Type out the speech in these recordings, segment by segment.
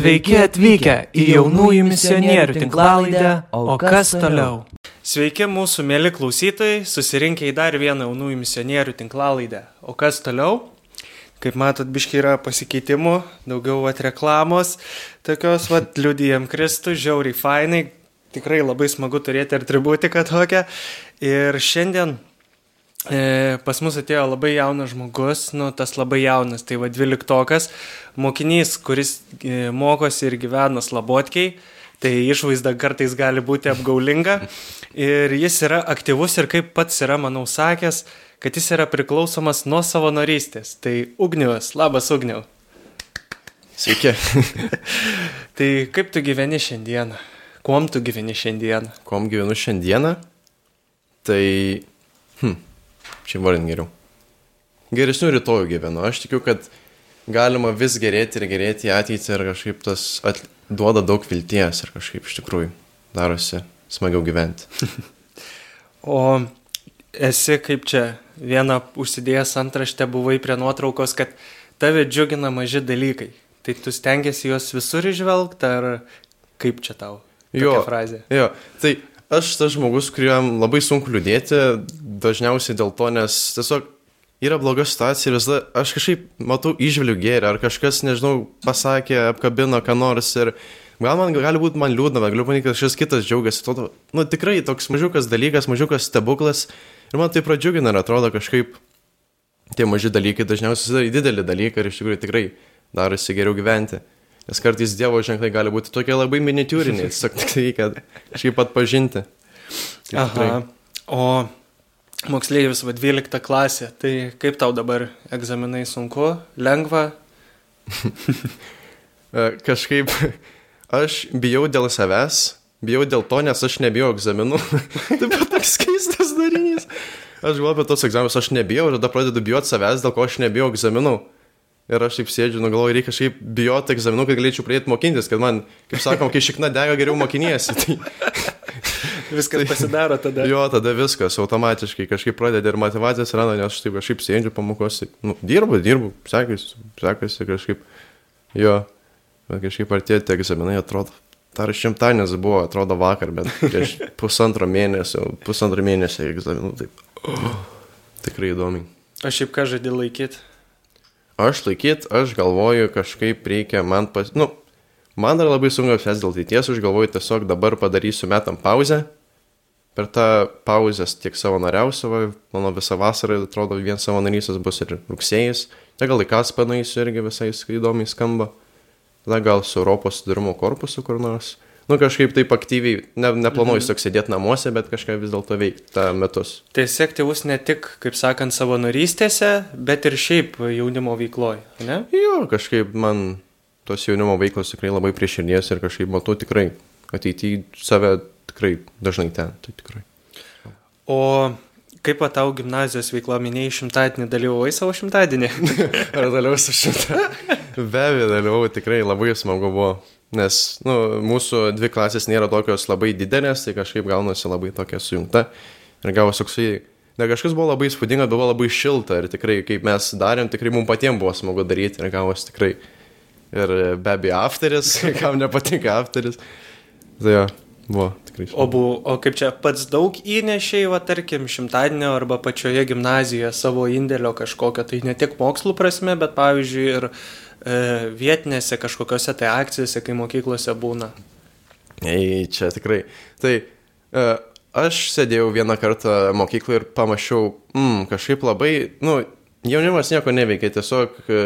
Sveiki atvykę į jaunųjų misionierių tinklalaidę, o kas toliau? Sveiki mūsų mėly klausytojai, susirinkę į dar vieną jaunųjų misionierių tinklalaidę. O kas toliau? Kaip matot, biškai yra pasikeitimų, daugiau at reklamos, tokios, vad, liudijam Kristų, žiauriai fainai, tikrai labai smagu turėti atributiką tokią. Ir šiandien pas mus atėjo labai jaunas žmogus, nu tas labai jaunas, tai va dvyliktokas, mokinys, kuris e, mokosi ir gyvena slabotkiai. Tai išvaizda kartais gali būti apgaulinga ir jis yra aktyvus ir kaip pats yra, manau, sakęs, kad jis yra priklausomas nuo savanorystės. Tai Ugnius, labas Ugniau. Sveiki. tai kaip tu gyveni šiandieną? Kuom tu gyveni šiandieną? Kuom gyvenu šiandieną? Tai... Hm, čia vardin geriau. Geresnių rytojų gyvenu. Aš tikiu, kad galima vis gerėti ir gerėti į ateitį ir kažkaip tas at... duoda daug vilties ir kažkaip iš tikrųjų darosi smagiau gyventi. o esi kaip čia vieną užsidėjęs antraštę buvai prie nuotraukos, kad tave džiugina maži dalykai. Tai tu stengiasi juos visur išvelgti ar kaip čia tau? Jo, frazė. Jo, tai aš tas žmogus, kuriam labai sunku liūdėti, dažniausiai dėl to, nes tiesiog yra bloga situacija ir visada aš kažkaip matau išviliu gėrį, ar kažkas, nežinau, pasakė, apkabino ką nors ir gal man gali būti man liūdna, galiu manyti, kad kažkas kitas džiaugiasi. To, nu tikrai toks mažiukas dalykas, mažiukas stebuklas ir man tai pradžiugina ir atrodo kažkaip tie maži dalykai dažniausiai į didelį dalyką ir iš tikrųjų tikrai darosi geriau gyventi. Nes kartais Dievo ženklai gali būti tokie labai miniatūriniai, tiesiog tik reikia kažkaip atpažinti. Tai Aha. O moksleivis, va 12 klasė, tai kaip tau dabar egzaminai sunku, lengva? Kažkaip aš bijau dėl savęs, bijau dėl to, nes aš nebijau egzaminų. tai pat toks keistas darinys. Aš galvoju apie tos egzaminus, aš nebijau ir tada pradedu bijoti savęs, dėl ko aš nebijau egzaminų. Ir aš taip sėdžiu, nu galvoju, reikia kažkaip bijoti egzaminų, kad galėčiau pradėti mokintis, kad man, kaip sakom, kai šikna dega, geriau mokiniesi. Tai... Viskas tai, pasidaro tada. Jo, tada viskas automatiškai kažkaip pradeda ir motivacijos randa, nes aš taip kažkaip sėdžiu pamokose. Nu, dirbu, dirbu, sekasi, sekasi kažkaip. Jo, bet kažkaip artėti egzaminai atrodo. Dar šimtanis buvo, atrodo vakar, bet prieš pusantro mėnesio, pusantro mėnesio egzaminų. Taip. Oh, tikrai įdomi. Aš šiaip ką žadė laikyti? Aš laikyt, aš galvoju, kažkaip reikia man pas... Nu, man dar labai sunku apsės dėl ateities, aš galvoju tiesiog dabar padarysiu metam pauzę. Per tą pauzės tiek savanoriausiu, mano visą vasarą, atrodo, vien savanorystės bus ir rugsėjas. Tai gal į Kaspą nueisiu irgi visai įdomiai skamba. Tada gal su Europos sudarimo korpusu kur nors nu, kažkaip taip aktyviai, ne, neplanuoju mhm. tiesiog sėdėti namuose, bet kažką vis dėlto veikti tą metus. Tai sektyvus ne tik, kaip sakant, savanorystėse, bet ir šiaip jaunimo veikloje, ne? Jo, kažkaip man tos jaunimo veiklos tikrai labai prie širdies ir kažkaip matau tikrai ateityje save tikrai dažnai ten, tai tikrai. O kaip tau gimnazijos veikla minėjai šimtadienį, dalyvavai savo šimtadienį? Ar dalyvavau su šimtadienį? Be abejo, dalyvavau, tikrai labai smagu buvo. Nes nu, mūsų dvi klasės nėra tokios labai didelės, tai kažkaip gaunasi labai tokia sujungta. Ir gavosi toksai, ne kažkas buvo labai įspūdinga, buvo labai šilta ir tikrai, kaip mes darėm, tikrai mums patiems buvo smagu daryti ir gavosi tikrai. Ir be abejo, afteris, kam nepatinka afteris. Tai jo, buvo tikrai. Šilta. O, bu, o kaip čia pats daug įnešiai, va tarkim, šimtadienio arba pačioje gimnazijoje savo indėlio kažkokio, tai ne tik mokslų prasme, bet pavyzdžiui ir E, vietinėse kažkokiose tai akcijose, kai mokyklose būna? Ei, čia tikrai. Tai e, aš sėdėjau vieną kartą mokykloje ir pamačiau, mm, kažkaip labai, nu, jaunimas nieko neveikia, tiesiog e,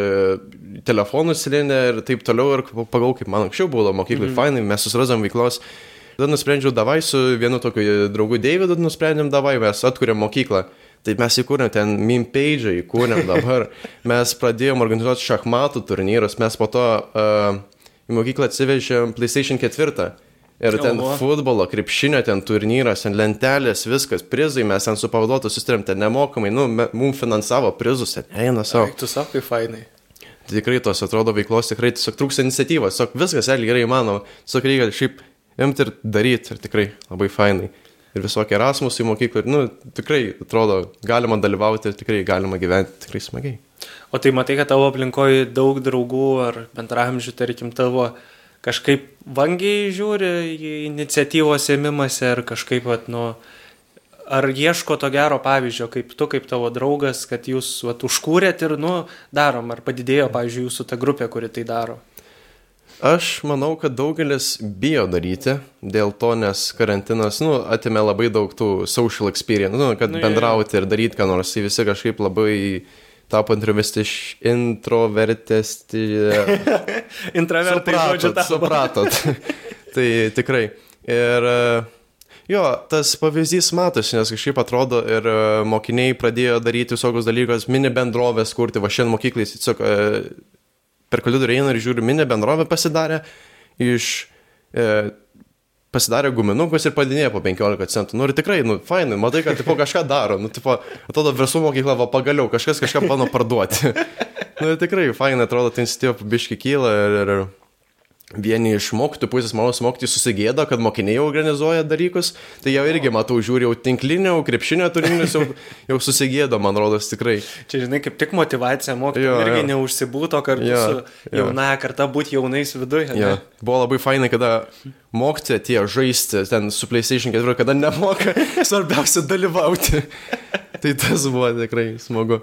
telefonus silindė ir taip toliau ir pagal kaip man anksčiau buvo mokyklai, mm. fainai, mes susirasam veiklos. Tada nusprendžiau davai su vienu tokiu draugu Davidu, nusprendėm davai, mes atkuriam mokyklą. Tai mes įkūrėm ten meme page, įkūrėm dabar. Mes pradėjom organizuoti šachmatų turnyrus, mes po to uh, į mokyklą atsivežėm PlayStation 4. Ir ten Oho. futbolo, krepšinio ten turnyras, ten lentelės, viskas, prizai, mes ten su pavaduotu susitarėm, ten nemokamai, nu, mums finansavo prizus, ten eina savo. Tu sakai, fainai. Tikrai tos atrodo veiklos, tikrai tiesiog trūksta iniciatyvos, tiesiog viskas, elgi gerai įmanoma, tiesiog reikia šiaip imti ir daryti ir tikrai labai fainai ir visokie Erasmusai mokyklai. Ir, nu, tikrai atrodo, galima dalyvauti ir tikrai galima gyventi tikrai smagiai. O tai matai, kad tavo aplinkoje daug draugų ar bendramžių, tarkim, tavo kažkaip vangiai žiūri į iniciatyvos ėmimąsi ar kažkaip, vat, nu, ar ieško to gero pavyzdžio, kaip tu, kaip tavo draugas, kad jūs vat, užkūrėt ir, nu, darom, ar padidėjo, pavyzdžiui, jūsų ta grupė, kuri tai daro. Aš manau, kad daugelis bijo daryti dėl to, nes karantinas, nu, atimė labai daug tų social experience, nu, kad Nu, bendrauti ir daryti ką nors, tai visi kažkaip labai tapo introvertesti. Intravertai, žodžiu, tapo. supratot. tai tikrai. Ir e, jo, tas pavyzdys matosi, nes kažkaip atrodo ir e, mokiniai pradėjo daryti visokius dalykus, mini bendrovės kurti, va šiandien mokyklai tiesiog per kalėdų eina ir žiūri, mini bendrovė pasidarė iš... E, pasidarė guminukus ir padinėjo po 15 centų. Nu ir tikrai, nu, fainai, matai, kad tipo kažką daro. Nu, tipo, atrodo, verslumo mokykla, va pagaliau, kažkas kažką pano parduoti. nu ir tikrai, fainai, atrodo, ta iniciatyva biški kyla ir, ir vieni iš mokytojų pusės, mano mokytojai susigėdo, kad mokiniai organizuoja dalykus, tai jau irgi matau, žiūri jau tinklinio, krepšinio turinius, jau, jau susigėdo, man rodos, tikrai. Čia, žinai, kaip tik motivacija mokytojų irgi jo. neužsibūto kartu Jo, su jo. jaunąją kartą būti jaunais viduje. ne? Buvo labai fainai, kada mokytojai tie žaisti ten su PlayStation 4, kada nemoka, svarbiausia dalyvauti. tai tas buvo tikrai smagu.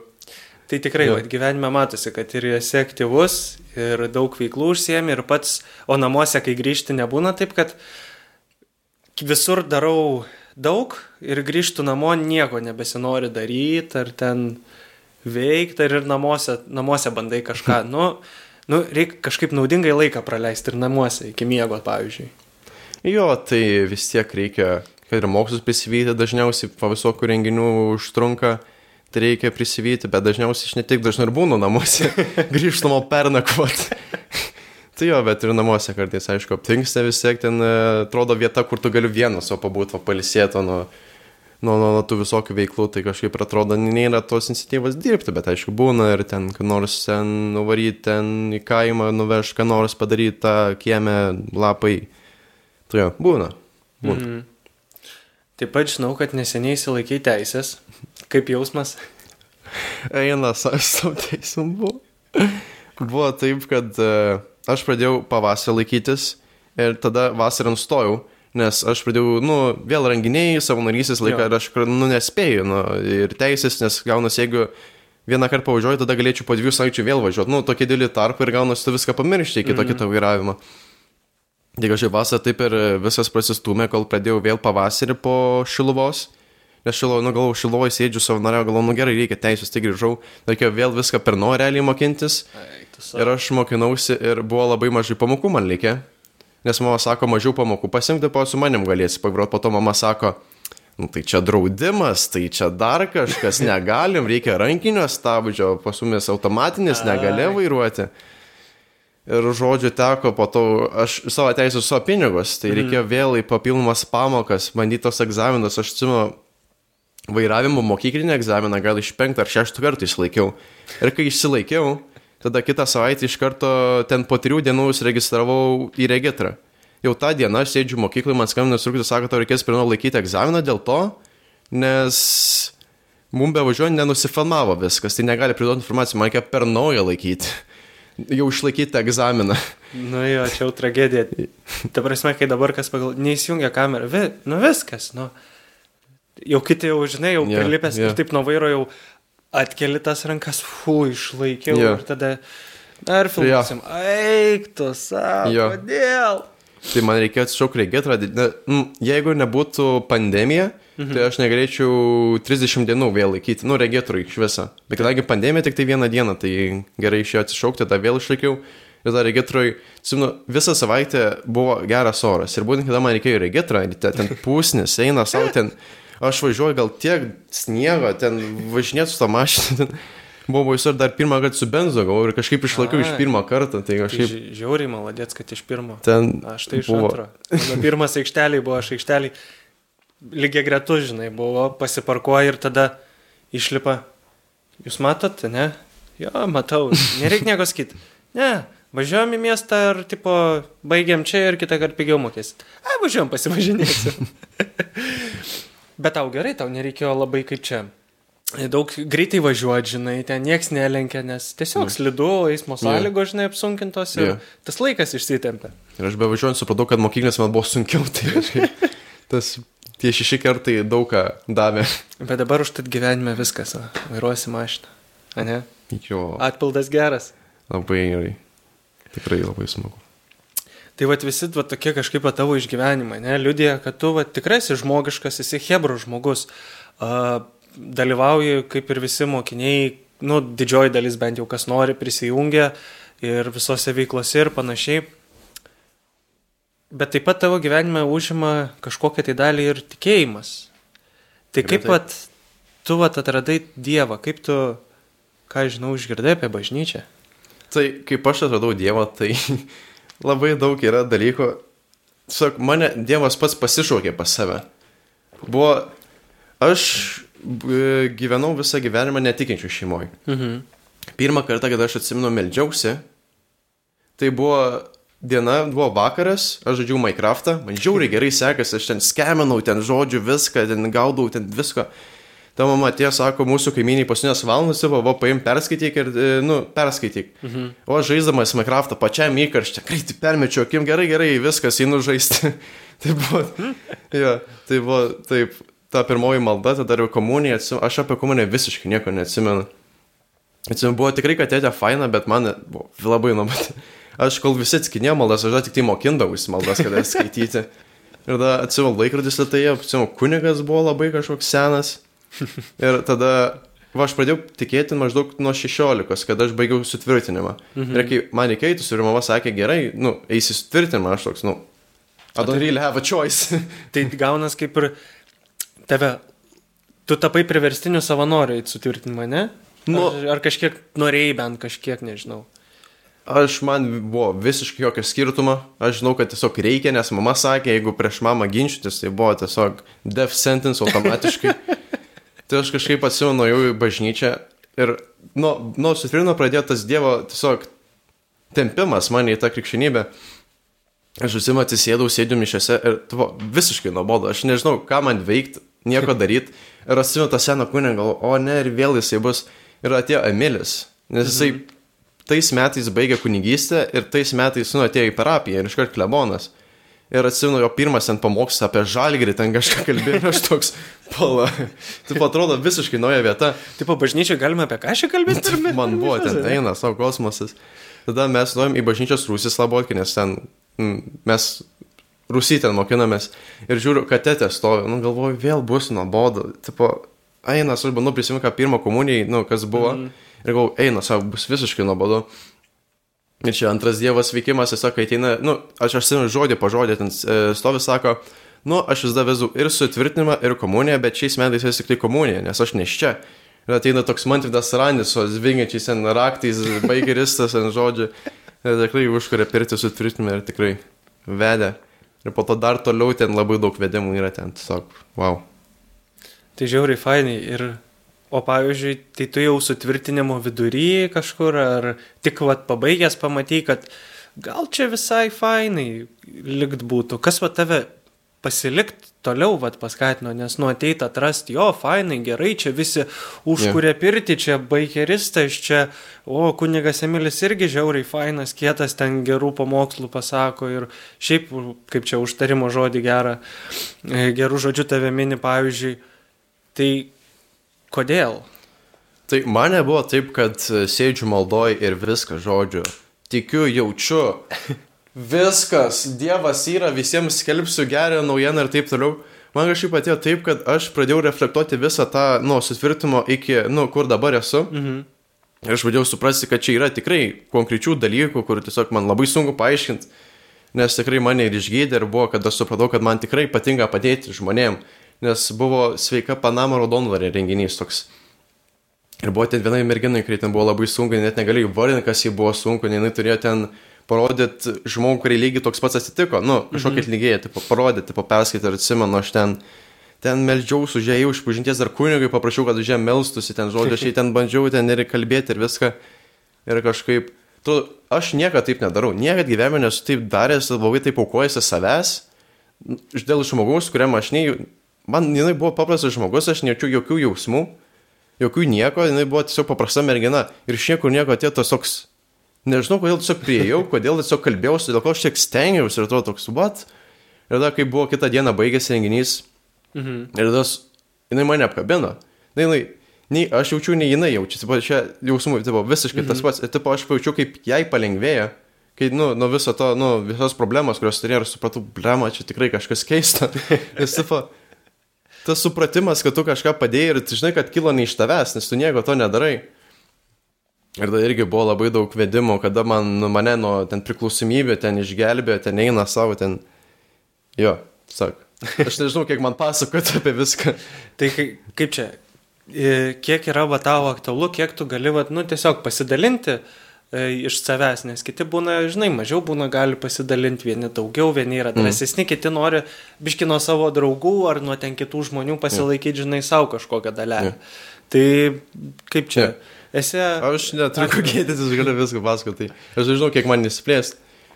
Tai tikrai, vat, gyvenime matosi, kad ir esi aktyvus, ir daug veiklų užsiemi, ir pats, o namuose, kai grįžti, nebūna taip, kad visur darau daug ir grįžtų namo, nieko nebesinori daryti, ar ten veikti, ar ir namuose, namuose bandai kažką. Nu, nu reikia kažkaip naudingai laiką praleisti ir namuose, iki miego, pavyzdžiui. Jo, tai vis tiek reikia, kad ir mokslus prisivyti, dažniausiai po visokių renginių užtrunka, tai reikia prisivyti, bet dažniausiai aš ne tik dažnai ir būnu namuose, grįžtamo pernakvot. tai jo, bet ir namuose kartais, aišku, aptinksta vis tiek ten, e, atrodo vieta, kur tu gali vienas, o pabūt, o palisėto nuo, nuo, nuo, nuo tų visokių veiklų, tai kažkaip atrodo, nėra tos iniciatyvos dirbti, bet aišku, būna ir ten, kad nors ten nuvaryti ten į kaimą, nuvežti, ką nors padaryti tą kiemę lapai. Tai jo, būna. būna. Mhm. Taip pat žinau, kad neseniai įsilaikiai teisės. Kaip jausmas? Eina, savo teisum buvo. Buvo taip, kad e, aš pradėjau pavasarį laikytis ir tada vasarą nustojau, nes aš pradėjau, nu, vėl renginiai, savanorysis laiką Jo. ir aš, nu, nespėjau, nu, ir teisės, nes gaunasi, jeigu vieną kartą pavažiuoju, tada galėčiau po dviejų savaičių vėl važiuoti, nu, tokie dėlį tarpai ir gaunasi tu viską pamiršti iki to kito vairavimo. Tai kažkaip vasarą taip ir viskas prasistumė, kol pradėjau vėl pavasarį po šiluvos. Nes šilovo, nu galvoju, šilovoje sėdžiu savanoriau, galvoju, nu gerai, reikia teisės, tai grįžau. Reikėjo vėl viską per naują realiai mokintis. Ir aš mokinausi ir buvo labai mažai pamokų man likė. Nes mama sako, mažiau pamokų pasimti, po su manim galėsi pagroti. Po to mama sako, nu tai čia draudimas, tai čia dar kažkas, negalim, reikia rankinio stabdžio, pasumės automatinis, negali vairuoti. Ir žodžiu teko po to, aš savo teisų savo pinigus, tai reikėjo vėl į papildomas pamokas, bandytos egzaminus, aš atsimenu, vairavimo mokyklinį egzaminą gal iš penktą ar šeštą kartą išlaikiau. Ir kai išsilaikiau, tada kitą savaitę iš karto ten po trijų dienų užsiregistravau į registrą. Jau tą dieną aš sėdžiu mokykloje, man skambina instruktorius, sako, tau reikės pirmiau laikyti egzaminą dėl to, nes mum be važiuojant nenusifilmavo viskas, tai negali priduoti informaciją, man reikia per naują laikyti. Jau išlaikyti egzaminą. Nu jo, čia jau tragedija. Ta prasme, kai dabar kas pagal... Neįsijungia kamerą. Vi... Nu viskas, nu. Jau kiti jau, žinai, jau yeah, prilipęs yeah. ir taip nuo vairo jau atkeli tas rankas, fu, išlaikiau yeah. ir tada... Ar filmuosim? Eik, tu savo. Jo. Kodėl? Tai man reikėjo atsišaukti registrą. Ne, jeigu nebūtų pandemija, mhm. tai aš negalėčiau 30 dienų vėl laikyti, nu, registrų iš viso. Bet kadangi pandemija tik tai vieną dieną, tai gerai išėjo atsišaukti, tada vėl išlaikiau. Ir tada registrui, simnu, visą savaitę buvo geras oras. Ir būtent kada man reikėjo registrą, ten, ten pusnis, eina savo ten. Aš važiuoju gal tiek sniego, ten važinėt su tą mašiną. Ten. Buvo baisu ir dar pirmą kartą su benzu gavau ir kažkaip išlaikiau iš pirmo karto. Tai Tai kažkaip ži- žiauriai maladėts, kad iš pirmo. ten... Aš tai iš buvo. antro. Mano pirmas aikšteliai buvo, aš aikšteliai lygiai gretu, žinai, buvo, pasiparkuoja ir tada išlipa. Jūs matot, ne? Jo, matau, nereikia nieko sakyti. Ne, važiuojam į miestą ir, tipo, baigiam čia ir kitą kartą pigiau mokėsit. A, važiuojam pasivažinėsim. Bet tau gerai, tau nereikėjo labai kaip čia daug greitai važiuoti, žinai, ten nieks nelenkia, nes tiesiog slidu, eismo sąlygos, žinai, apsunkintos ir Jo. tas laikas išsitempia. Ir aš bevažiuojant supratau, kad mokyklės man buvo sunkiau, tai kažkaip tas tie šeši kartai daug ką davė. Bet dabar užtat gyvenime viskas, va, vairuosi mašiną. Ane? Jo, Atpildas geras. labai gerai. Tikrai labai smagu. Tai va visi va, tokie kažkaip tavo išgyvenimai, ne, liudija, kad tu va, tikrai esi žmogiškas, esi hebro žmogus. Uh, dalyvauji kaip ir visi mokiniai, nu, didžioji dalis bent jau kas nori prisijungia ir visose veiklose ir panašiai. Bet taip pat tavo gyvenime užima kažkokią tai dalį ir tikėjimas. Tai kaip vat, tu vat atradai Dievą, kaip tu, ką žinau, išgirdai apie bažnyčią? Tai kaip aš atradau Dievą, tai labai daug yra dalykų. Tiesiog mane Dievas pats pasišaukė pas save. Buvo, aš b- gyvenau visą gyvenimą netikinčių šeimoje. Mhm. Pirmą kartą, kada aš atsimenu, meldžiausi, tai buvo diena, buvo vakaras, aš žaidžiau Minecraftą, man žiauriai gerai sekasi, aš ten skeminau, ten žodžiu viską, ten gaudau, ten visko. Ta mama atėjo, sako, mūsų kaimyniai pasinės valandas, va, va, paim, perskaityk ir, e, nu, perskaityk. Mhm. O žaisdamas Minecraftą pačiam įkarštę, greitai permečiau, akim gerai, gerai, viskas, einu žaisti. tai buvo, jo, tai buvo, taip, ta pirmoji malda, tada dariau komuniją, atsim- aš apie komuniją visiškai nieko neatsimenu. Atsimenu, buvo tikrai, kad tėtė faina, bet man buvo labai nuobat. Aš kol visi atskinėjo maldas, aš tik tai mokindavausi maldas, kada skaityti. Ir tada atsimenu laikrodis lietai, atsimenu kunigas buvo labai kažkoks senas. Ir tada, va, aš pradėjau tikėti maždaug nuo 16, kada aš baigiau sutvirtinimą. Mhm. Ir kai man įkeitus ir mama sakė, gerai, nu, eisi sutvirtinimą, aš toks, nu, I don't really have a choice. Tai gaunas kaip ir tave, tu tapai priverstiniu savanoriu į sutvirtinimą, ne? Nu- Ar, ar kažkiek norėjai bent kažkiek, nežinau. Aš man buvo visiškai jokio skirtumo, aš žinau, kad tiesiog reikia, nes mama sakė, jeigu prieš mamą ginčytis, tai buvo tiesiog death sentence automatiškai. tai aš kažkaip atsimenu, nuėjau į bažnyčią ir nuo, nuo sutvirino pradėjo tas Dievo tiesiog tempimas mane į tą krikščionybę. Aš užsimu atsisėdau, sėdžiu mišiose ir tuvo visiškai nuobodu, aš nežinau, ką man veikti, nieko daryti. Ir atsimenu tą seną kūnę, galvoju, o ne, ir vėl jisai bus. Ir atėjo Emilis, nes jisai tais metais baigė kunigystę ir tais metais, nu, atėjo į parapiją ir iškart klebonas. Ir atsimenu jo pirmas ten pamokslas apie žalgirį, ten kažką kalbėjo ir aš toks, pala. Tai atrodo visiškai nauja vieta. Tipo, bažnyčiai galime apie ką šį kalbėti? Man buvo ten eina savo kosmosas. Tada mes nuėjom į bažnyčios rūsį slabotkę, nes ten mm, mes rūsį ten mokinamės. Ir žiūriu, kad tetė stovi, nu galvoju, vėl bus nuobodu. Tipo, eina, aš bandau prisiminti, ką pirmą komuniją, nu, kas buvo. Mm. Ir galvoju, eina, savo, bus visiškai nuobodu. Ir čia antras dievas veikimas, tiesiog ateina, nu, aš atsimenu žodį po žodį, ten e, stovi, sako, nu, aš vis dar vezu ir sutvirtinimą, ir komuniją, bet šiais metais vis tik tai komuniją, nes aš ne iš čia. Ir ateina toks mantvidas randis, su zvingiančiais ten raktais, baigeristas ant žodžių. Ir tikrai užkuria pirti sutvirtinimą ir tikrai vedė. Ir po to dar toliau ten labai daug vedimų yra ten, tiesiog, wow. Tai žiauriai fainai. Ir, o pavyzdžiui, tai tu jau sutvirtinimo vidury kažkur, ar tik vat pabaigęs pamatai, kad gal čia visai fainai likt būtų. Kas va tave pasilikt toliau vat paskatino, nes nu ateit atrasti, jo, fainai, gerai, čia visi užkuria pirti, čia baikeristas, čia, o, kunigas Emilis irgi žiauriai fainas, kietas, ten gerų pamokslų pasako ir šiaip, kaip čia užtarimo žodį gerą, e, gerų žodžių tave mini, pavyzdžiui. Tai kodėl? Tai mane buvo taip, kad e, sėdžiu maldoj ir viską žodžiu. Tikiu, jaučiu. Viskas, Dievas yra, visiems skelbsiu gerą naujieną ir taip toliau. Man kažkaip atėjo taip, kad aš pradėjau reflektuoti visą tą, nu, sutvirtimo iki, nu, kur dabar esu. Mhm. Ir aš pradėjau suprasti, kad čia yra tikrai konkrečių dalykų, kur tiesiog man labai sunku paaiškinti. Nes tikrai mane ir išgydė ir buvo, kad aš supratau, kad man tikrai patinka padėti žmonėm. Nes buvo sveika Panama Raudonvarė renginys toks. Ir buvo ten viena mergina, kuri ten buvo labai sunku, net negalėjau įvardinti, kas jai buvo sunku, nes jinai turėjo ten parodyti žmogų, kurį lygiai toks pats atsitiko, nu, kažkokį mhm. lygėją, tipo, parodyti, tipo, perskaityti ir atsimenu, aš ten, ten meldžiausi, užėjau iš pažinties dar kunigai, paprašiau, kad už ją melstusi, ten žodžiu, aš jai ten bandžiau ten ir kalbėti ir viską. Ir kažkaip, tu, aš niekada taip nedarau, niekada gyvenime nesu taip daręs, labai taip aukojasi savęs, dėl žmogaus, kuriam aš nei, man jinai buvo paprastas žmogus, aš nejaučiu jokių jausmų. jokių nieko, jinai buvo tiesiog paprasta mergina ir iš niekur nieko atėjo tas toks, nežinau, kodėl tiesiog prieėjau, kodėl tiesiog kalbėjausi, dėl ko aš tiek stengiausi ir atrodo toks, what? Ir tada, kai buvo kitą dieną baigėsi renginys, Mhm. ir tada jinai mane apkabino. Na, jinai, nei aš jaučiu, nei jinai jaučia, tipo, čia jausmų, tipo, visiškai tas pats, ir tipo, aš pajaučiu, kaip jai palengvėja. Kai, nu, nuo viso to, nu, visos problemos, kurios turėjau, ir supratau, blema, čia tikrai kažkas keista. Nes, tipo, tas supratimas, kad tu kažką padėjai ir tu žinai, kad kilo ne iš tavęs, nes tu nieko to nedarai. Ir tada irgi buvo labai daug vedimų, kada man, nu, mane nuo ten priklausomybė ten išgelbėjo, ten eina savo, ten... Jo, sak. Aš nežinau, kiek man pasakoti apie viską. Tai kai, kaip čia, kiek yra va tavo aktualu, kiek tu gali, va, nu, tiesiog pasidalinti e, iš savęs, nes kiti būna, žinai, mažiau būna, gali pasidalinti, vieni daugiau, vieni yra drąsesni, mm. kiti nori biški nuo savo draugų ar nuo ten kitų žmonių pasilaikyti, žinai, savo kažkokią dalelę. Jo. Tai kaip čia, Jo. esi... Aš neturiu ko gėdytis, aš galiu viską pasakoti. Tai aš nežinau, kiek man nesiplės.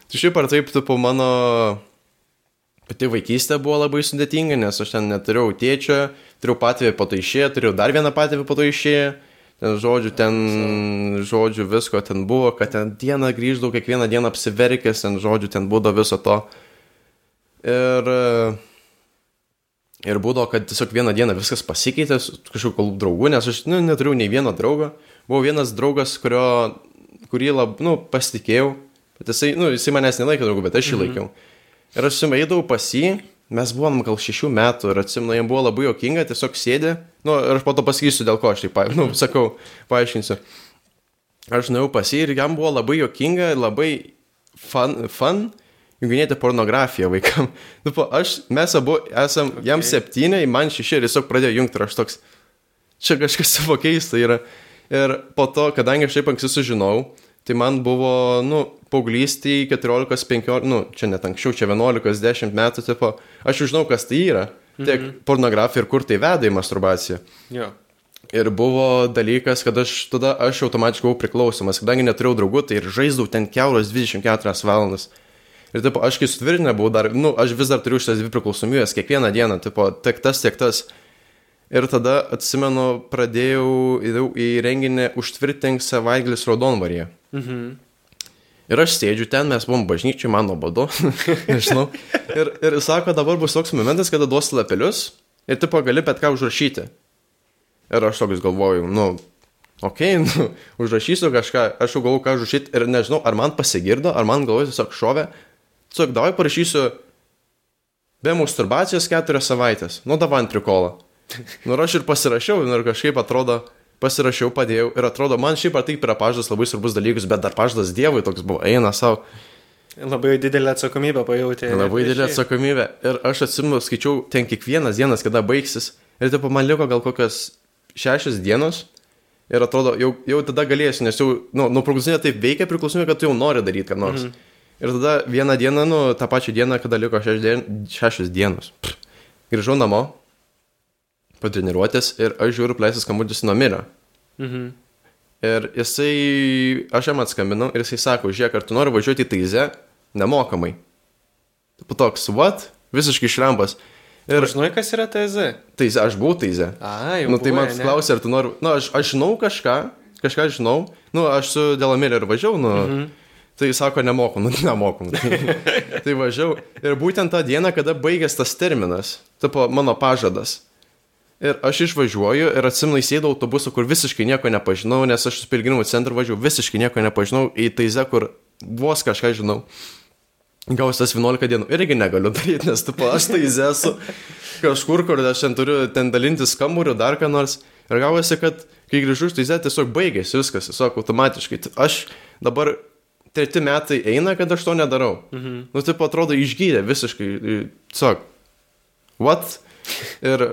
Tai šiaip ar taip, tipo, mano pati vaikystė buvo labai sudėtinga, nes aš ten neturėjau tėčio, turėjau patėvį po to išėję, turėjau dar vieną patėvį po to išėję. Žodžiu, ten žodžiu visko ten buvo, kad ten dieną grįždavau, kiekvieną dieną apsiverkęs, ten žodžiu, ten būdavo viso to. Ir, ir būdavo, kad tiesiog vieną dieną viskas pasikeitė kažkokiu draugu, nes aš nu, neturėjau nei vieno draugo. Buvo vienas draugas, kurio, kurį lab, nu, pasitikėjau, bet jisai, nu, jisai manęs nelaikė draugu, bet aš jį laikiau. Ir aš sumeidavau pas jį, mes buvom gal šešių metų ir atsimenu, jam buvo labai jokinga, tiesiog sėdė, nu, ir aš po to pasakysiu, dėl ko aš tai, pa, nu, sakau, paaiškinsiu. Aš nuėjau pas jį ir jam buvo labai jokinga, labai fun, fun junginėti pornografiją vaikam. Nu, po, aš, mes abu esam, okay. jam septyni, man šeši ir tiesiog pradėjo jungti ir aš toks, čia kažkas savo keista yra. Ir po to, kadangi aš taip anksti sužinojau, tai man buvo, nu, paauglystėje 14-15, nu, čia net anksčiau, čia 11-10 metų, tipo, aš jau žinau, kas tai yra. Tiek -hmm. pornografija ir kur tai veda į masturbaciją. Jo. Ir buvo dalykas, kad aš tada aš automatiškai buvau priklausomas, kadangi neturėjau draugų, tai ir žaisdavau ten keuros 24 valandas. Ir taip, aš kai sutvirtinę buvau dar, nu, aš vis dar turiu šitas dvi priklausomybės, kiekvieną dieną, tipo, tiek tas, tiek tas. Ir tada, atsimenu, pradėjau į renginį užtvirtink savaitgalis Raudonvaryje. Mhm. Ir aš sėdžiu ten, mes buvom bažnyčiai, man nuobodu, nežinau. Ir, ir sako, dabar bus toks momentas, kada duosi lapelius ir tipo gali bet ką užrašyti. Ir aš toks galvoju, nu, okei, okay, nu, užrašysiu kažką, aš jau galvoju, ką užrašyti ir nežinau, ar man pasigirdo, ar man galvoju tiesiog šovė. Tiesiog davai parašysiu be masturbacijos keturias savaitės, nu davai ant trikolą. Nu aš ir pasirašiau, nu ir kažkaip atrodo, pasirašiau, padėjau ir atrodo, man šiaip ar taip yra pažadas labai svarbus dalykus, bet dar pažadas Dievui toks buvo, eina savo. Labai didelę atsakomybę pajauti. Labai didelė atsakomybė. Ir aš atsimenu, skaičiau ten kiekvienas dienas, kada baigsis. Ir taip man liko gal kokios šešios dienos. Ir atrodo, jau, jau tada galėsiu, nes jau, nu, nu priklausomybė taip veikia, priklausomybė, kad tu jau nori daryti ką nors. Mhm. Ir tada vieną dieną, nu, tą pačią dieną, kada liko šešios, dien, šešios dienos. Grįžau namo, patreniruotės ir aš žiūriu pleisas skambutis nuo mirio. Mhm. Ir jisai, aš jam atskambinau ir jisai sako, žiūrėk, ar tu nori važiuoti į Taizę nemokamai. Po toks, what? Visiškai šlempas. Ir žinai, kas yra TZ? Taizė, aš buvau Taizė. A, jau. Nu, tai man klausė, ar tu nori, nu, aš, aš žinau kažką, kažką žinau, nu, aš su Delamirė ir važiavau, nu, mhm. tai sako, nemoku, nu, nemoku. Tai, važiavau. Ir būtent tą dieną, kada baigės tas terminas, tipo, mano pažadas. Ir aš išvažiuoju ir atsimnai sėdau autobusu, kur visiškai nieko nepažinau, nes aš su pilgrimų centru važiuoju, visiškai nieko nepažinau, į Taizę, kur vos kažką žinau. Gausiu tas 11 dienų irgi negaliu daryti, nes tu aš tai esu kažkur, kur aš ten turiu ten dalintis kamburiu, dar ką nors. Ir gavosi, kad kai grįžu iš tai tiesiog baigėsi viskas, tiesiog automatiškai. Aš dabar treti metai eina, kad aš to nedarau. Mhm. Nu, taip atrodo, išgydė visiškai. Tiesiog. What? Ir,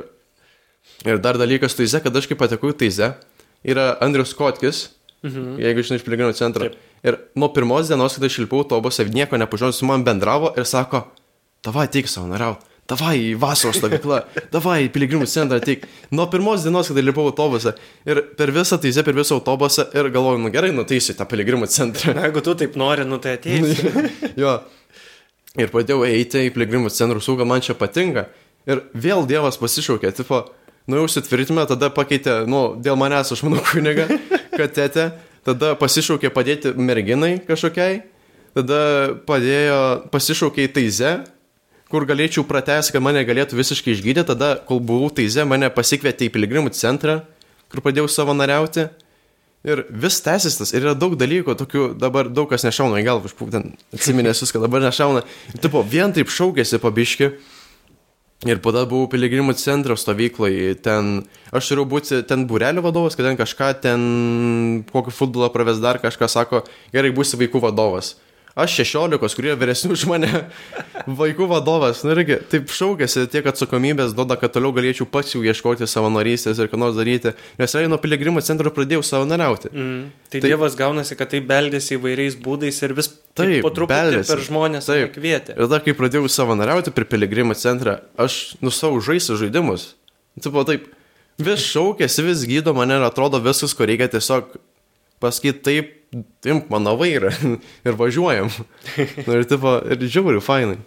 ir dar dalykas Taize, kad aš kai patekau į Taize, yra Andrius Kotkis, mhm. jeigu žinai iš piligrimų centro. Taip. Ir nuo pirmos dienos, kai aš šilpau autobusą, nieko nepažinojau, su man bendravo ir sako, tavai ateik savanoriauti, tavai į vasaros stovyklą, tavai į piligrimų centrą ateik. Nuo pirmos dienos, kai lipau autobusą ir per visą taizę, per visą autobusą ir galvoju, nu gerai, nuteisiu tą piligrimų centrą. Na, jeigu tu taip nori, nu tai ateisi. jo. Ir pradėjau eiti į piligrimų centrų saugą, man čia patinka. Ir vėl Dievas pasišaukė, tipo, nuėjau sutvirtinimą, tada pakeitė, nu, dėl manęs, aš manau, kuniga, katetė, tada pasišaukė padėti merginai kažkokiai, tada padėjo, pasišaukė į taizę, kur galėčiau pratęsti, kad mane galėtų visiškai išgydyti, tada, kol buvau taize, mane pasikvietė į piligrimų centrą, kur padėjau savanoriauti. Ir vis tęsis tas, ir yra daug dalykų, tokių dabar daug kas nešauna į galvą, aš būtent atsiminęs viską, dabar nešauna. Tipo, vien taip šaukėsi pabiški. Ir tada buvau piligrimų centro stovykloje, ten aš turėjau būti ten būrelio vadovas, kad ten kažką, ten kokį futbolą praves dar kažką, sako, gerai, būsi vaikų vadovas. Aš 16, kurie vyresnių už mane, vaikų vadovas, nu irgi taip šaukėsi tiek atsakomybės, duoda, kad toliau galėčiau pats jau ieškoti savanorystės ir ką nors daryti, nes realiai nuo piligrimų centro pradėjau savanoriauti. Mm. Tai, Tai- Dievas gaunasi, kad tai beldėsi įvairiais būdais ir vis Taip, po truputį beldėsi. per žmonės Taip. kvietė. Ir tada, kai pradėjau savanoriauti prie piligrimų centrą, aš nusau žaisti žaidimus. Tipo taip, vis šaukėsi, vis gydo mane ir atrodo viskas, ko reikia tiesiog pasakyti taip, imk mano vairą ir važiuojam. Nu, ir, tipo, ir žiauriai, fainai.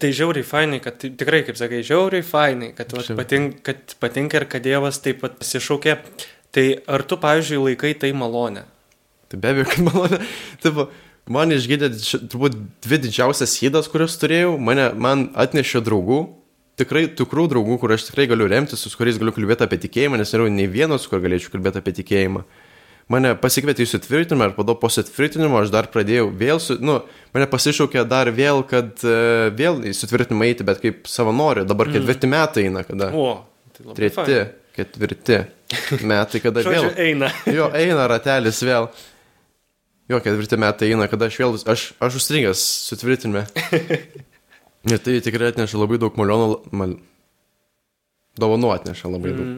Tai žiauriai fainai, kad tikrai, kaip sakai, žiauriai fainai, kad, vat, patink, kad patinka ir kad Dievas taip pat pasišaukė. Tai ar tu, pavyzdžiui, laikai tai malonę? Tai be abejo, kad malonė. Tipo, man išgydė turbūt dvi didžiausias įdas, kurias turėjau. Mane, man atnešė draugų. Tikrai tikrų draugų, kur aš tikrai galiu remtis, su kuriais galiu kalbėti apie tikėjimą, nes nėra nei vienas, su kuriuo galėčiau kalbėti apie tikėjimą. Mane pasikvietė į sutvirtinimą ir po to po sutvirtinimo aš dar pradėjau vėl, su, nu, mane pasišaukė dar vėl, kad uh, vėl į sutvirtinimą eiti, bet kaip savanoriu. Dabar ketvirti metai eina, kada. O, tai labai Treti, fainai. ketvirti metai, kada vėl. Eina. Jo, eina ratelis vėl. Jo, ketvirti metai eina, kada aš vėl, aš, aš užstringęs sutvirtinime. Ir tai tikrai atneša labai daug malionų, mal... dovanų atneša labai daug.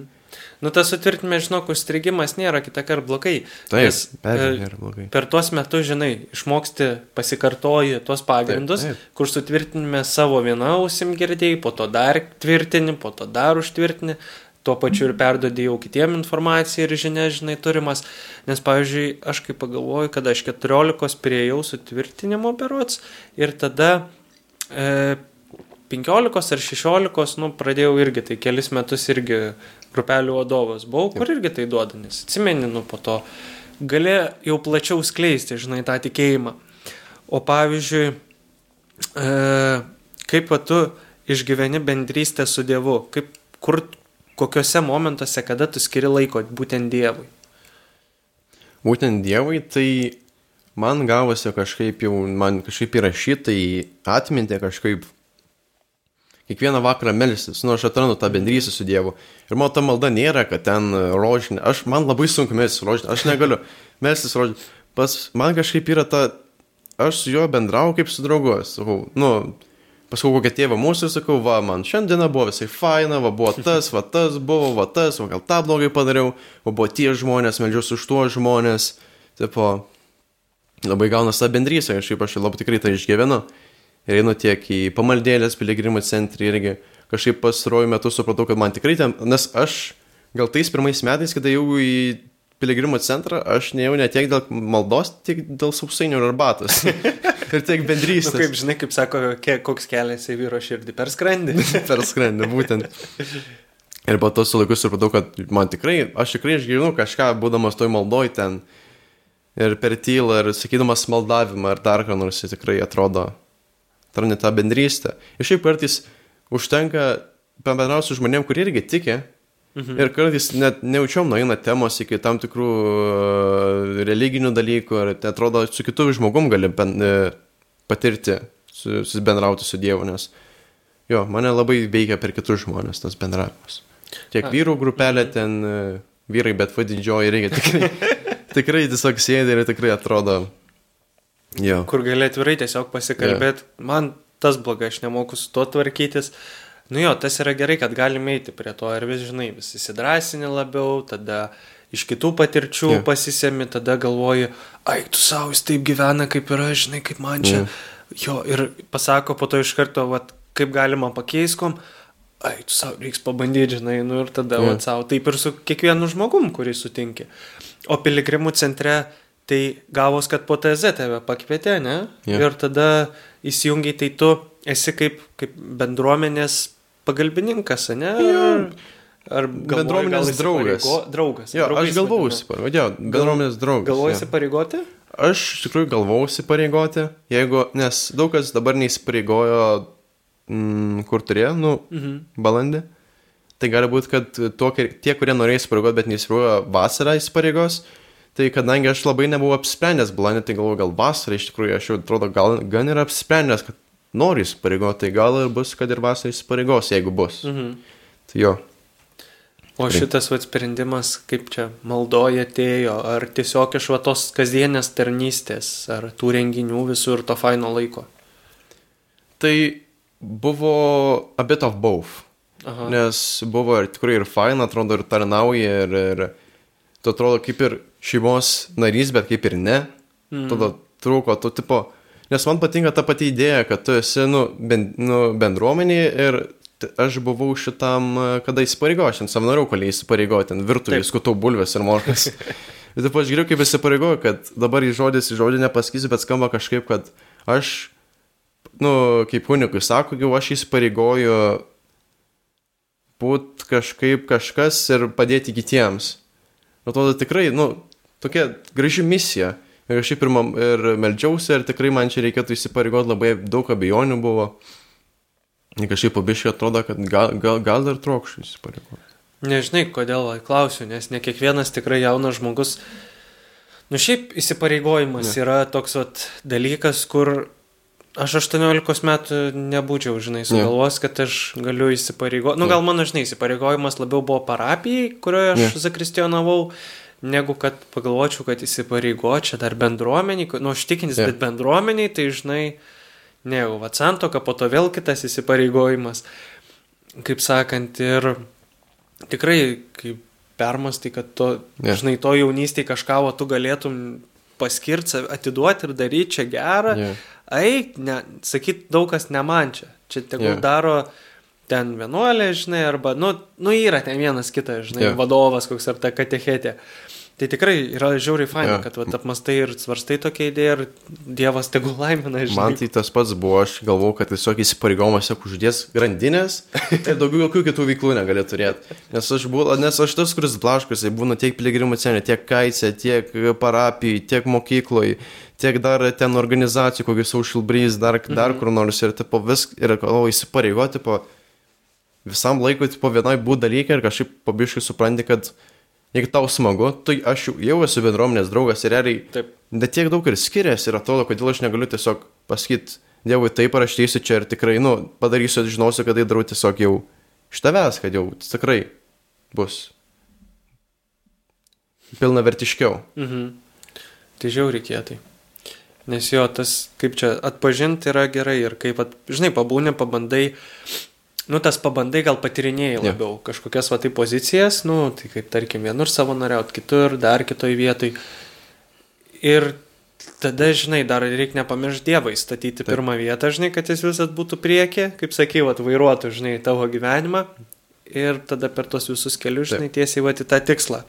Nu, tas sutvirtinime, žinok, užstrigimas nėra kitą kartą blogai. Taip, nes, abejo, e, nėra blogai. Per tuos metus, žinai, išmoksti, pasikartoji tuos pagrindus, Taip, taip, kur sutvirtinime savo vieną ausim girdėjai, po to dar tvirtini, po to dar užtvirtini, tuo pačiu ir perdodi jau kitiem informaciją ir žinia, žinai, turimas. Nes, pavyzdžiui, aš kaip pagalvoju, kad aš 14 prieėjau sutvirtinimo berots ir tada e, 15 ar 16, nu, pradėjau irgi, tai kelis metus irgi grupelių vadovas buvau, kur irgi tai duoda, nes atsimeni, nu, po to gali jau plačiau skleisti, žinai, tą tikėjimą. O pavyzdžiui, e, kaip va tu išgyveni bendrystę su Dievu, kaip, kur, kokiuose momentuose, kada tu skiri laiko būtent Dievui. Būtent Dievui, tai man gavosi kažkaip jau, man kažkaip įrašyta į atmintį kažkaip kiekvieną vakarą melstis, nu aš atrandu tą bendrystę su Dievu. Ir mano ta malda nėra, kad ten rožinė, aš, man labai sunku melstis rožinė, aš negaliu melstis rožinė. Pas man kažkaip yra ta, aš su juo bendrauju kaip su draugu, sakau, nu, pasakau kokią tėvą mūsų ir sakau, va, man šiandiena buvo visai faina, va, buvo tas, va, tas buvo, va, tas, va, gal tą blogai padariau, va, buvo tie žmonės, meldžiuosi už tuos žmonės, tipo, labai gaunas ta bendrystė, kažkaip aš labai tikrai tai išgyvenu. Ir einu tiek į pamaldėlės piligrimų centrį irgi. Kažkaip pastaruoju metu supratau, kad man tikrai ten, nes aš gal tais pirmais metais, kada jau į piligrimų centrą, aš nejau ne tiek dėl maldos, tiek dėl sausainių ir arbatos. ir tiek Nu, bendrystės. kaip žinai, kaip sako, ke, koks kelias į vyro širdį per skrandį. per skrandį, būtent. Ir po to su laiku supratau, kad man tikrai, aš tikrai išgyvenu kažką, būdamas toj maldoj ten. Ir per tylą, ir sakydamas maldavimą, ar dar ką nors, jis tikrai atrodo, atrandi tą bendrystę. Ir šiaip kartais užtenka pabendrauti su žmonėm, kurie irgi tiki. Mhm. Ir kartais net neučiom nueina temos iki tam tikrų uh, religinių dalykų, ir tai atrodo, su kitu žmogum gali ben, uh, patirti, su- susibendrauti su Dievu, nes jo, mane labai veikia per kitus žmonės tas bendravimas. Tiek vyrų grupelė ten, uh, vyrai, bet va didžioji reikia tikrai, tikrai tiesiog sėdi ir tikrai atrodo, jo. kur gali atvirai tiesiog pasikalbėti. Yeah. Man tas blogai, aš nemoku su tuo tvarkytis. Nu jo, tas yra gerai, kad galime eiti prie to ir vis, žinai, vis įsidrasini labiau, tada iš kitų patirčių Jo. yeah. pasisemi, tada galvoji, ai, tu savo, jis taip gyvena, kaip yra, žinai, kaip man čia. Jo. Yeah. Jo, ir pasako po to iš karto, vat, kaip galima pakeiskom, ai, tu savo, reiks pabandyti, žinai, nu ir tada, Jo. yeah. vat, savo, taip ir su kiekvienu žmogum, kurį sutinki. O piligrimų centre tai gavos, kad po TZ tave pakvietė, ne? Jo. Ir tada įsijungiai, tai tu esi kaip, kaip bendruomenės pagalbininkas, ne? Jo. Ar galvoji, Bendruomenės gal draugas. Draugas. Jo, aš vadina. įsipareigoti, bendruomenės draugas. Galvoji įsipareigoti? Aš iš tikrųjų galvojau įsipareigoti, jeigu, nes daug kas dabar neįsipareigojo, mm, kur turėjo, nu, Mhm. balandį. Tai gali būti, kad tuo, tie, kurie norėjo įsipareigoti, bet neįsipareigojo vasarą įsipareigos. Tai kadangi aš labai nebuvau apsprendęs balandį, tai galvoju, gal vasarą iš tikrųjų aš jau atrodo gal gan ir apsprendęs, kad noriu įsipareigoti, tai gal ir bus, kad ir vasarą įsipareigos, jeigu bus. Mhm. Tai jo. O šitas vat, sprendimas, kaip čia maldoje atėjo, ar tiesiog iš va tos kasdienės tarnystės, ar tų renginių visur to faino laiko? Tai buvo a bit of both. Aha. Nes buvo ir tikrai ir faina, atrodo, ir tarnauja, ir, ir tu atrodo kaip ir šeimos narys, bet kaip ir ne. Mm. Tada trūko, tu tipo, nes man patinka ta pati idėja, kad tu esi, nu, ben, nu bendruomenėje ir aš buvau šitam, e, kada įsipareigojau, aš ten savanoriau, kol įsipareigojau, ten virtuvėje, skutau bulves ir morkas. ir taip aš geriau kaip įsipareigojau, kad dabar į žodis į žodį nepasakysiu, bet skamba kažkaip, kad aš, nu, kaip unikui sako, jau aš įsipareigoju būt kažkaip kažkas ir padėti kitiems. Atrodo tikrai, nu, tokia graži misija. Ir aš šiaip ir, ir meldžiausi, ir tikrai man čia reikėtų įsipareigoti, labai daug abejonių buvo. Ir kažkaip pabiškai atrodo, kad gal, gal, gal ir trokščiau įsipareigoti. Nežinai, kodėl klausiu, nes ne kiekvienas tikrai jaunas žmogus. Nu šiaip įsipareigojimas Ne. yra toks vat, dalykas, kur aš 18 metų nebūčiau, žinai, sugalvos, kad aš galiu įsipareigoti. Nu Ne. gal mano, žinai, įsipareigojimas labiau buvo parapijai, kurioje aš Ne. zakristionavau, negu kad pagalvočiau, kad įsipareigočiau čia dar bendruomeniai, nu aš tikintis, Ne. bet bendruomeniai, tai žinai, ne jau, va santoka, po to vėl kitas įsipareigojimas. Kaip sakant, ir tikrai, kai permastai, kad to, yeah. žinai, to jaunystėje kažką, o tu galėtum paskirti, atiduoti ir daryti čia gerą, yeah. Eik, ne, sakyt, daug kas ne man čia. Čia tegul yeah. daro ten vienuolė, žinai, arba, nu, nu yra ten vienas kitas, žinai, yeah. vadovas koks ar ta katechetė. Tai tikrai yra žiauriai faina, yeah. kad vat, apmastai ir svarstai tokia idėja ir Dievas tegul laimina, žinai. Man tai tas pats buvo, aš galvau, kad tiesiog įsipareigojimas tiesiog uždės grandinės ir daugiau jokių kitų veiklų negali turėti. Nes aš, buvau, nes aš tas, kuris blaškosi, būna tiek piligrimų centre, tiek kaicė, tiek parapijai, tiek mokykloje, tiek dar ten organizacijų, kokius social breeze, dar, mhm. dar kur nors ir tipo, vis, ir galvoju, įsipareigoti po visam laikui, po vienai būt dalykai ir kažkaip pabiškai supranti, kad jeigu tau smagu, tai aš jau, jau esu bendruomenės draugas ir realiai Taip. net tiek daug ir skiriasi ir atrodo, kodėl aš negaliu tiesiog pasakyti Dievui taip ir aš teisiu čia ir tikrai, nu, padarysiu, žinosiu, kad tai darau tiesiog jau iš tavęs, kad jau tikrai bus pilna vertiškiau. Mhm. Tai žiauriai kietai. Nes jo, tas kaip čia atpažinti yra gerai ir kaip, at, žinai, pabūni, pabandai, nu tas pabandai gal patirinėjai labiau kažkokias va tai pozicijas, nu tai kaip tarkim vienur savanoriaut, kitur, dar kitoj vietoj. Ir tada, žinai, dar reikia nepamiršti Dievą įstatyti Taip. pirmą vietą, žinai, kad jis visat būtų prieki, kaip sakai, va, vairuotų, žinai, tavo gyvenimą ir tada per tos visus kelius, žinai, tiesiai va į tą tikslą.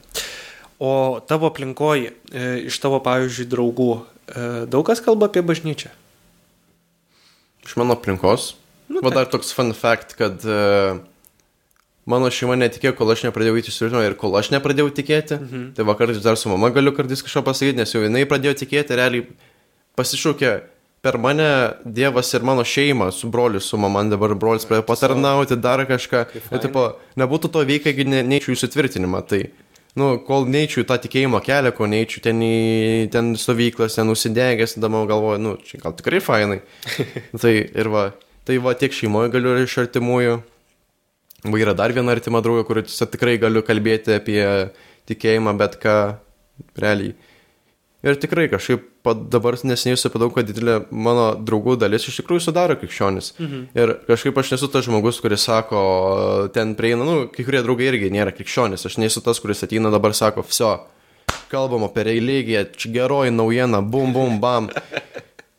O tavo aplinkoji, e, iš tavo, pavyzdžiui, draugų, daug kas kalba apie bažnyčią. Iš mano aplinkos. Nu, Va dar toks fun fact, kad uh, mano šeima netikėjo, kol aš nepradėjau įti sužinojimą ir kol aš nepradėjau tikėti. Mhm. Tai vakar dar su mama galiu kartais kažką pasakyti, nes jau jinai pradėjo tikėti, realiai pasišūkė per mane Dievas ir mano šeima, su broliu, su mama, dabar brolis pradėjo patarnauti, dar kažką. Fainai. tipo, nebūtų to veikia, jeigu ne, neičiau į sutvirtinimą. Tai, nu, kol neičiau į tą tikėjimo kelią, kol neičiau ten į ten stovyklas, ten nusidegęs, tada man galvoju, nu, čia gal tikrai fainai. tai ir va, tai va tiek šeimoje galiu ir iš artimųjų. Va yra dar viena artima draugė, kur tikrai galiu kalbėti apie tikėjimą, bet ką realiai. Ir tikrai kažkaip dabar neseniai supratau, kad didelė mano draugų dalis iš tikrųjų sudaro krikščionis. Mhm. Ir kažkaip aš nesu tas žmogus, kuris sako, ten prieina, nu, kai kurie draugai irgi nėra krikščionis. Aš nesu tas, kuris ateina dabar sako, viso, kalbam apie religiją, čia geroji naujiena, bum, bum, bam.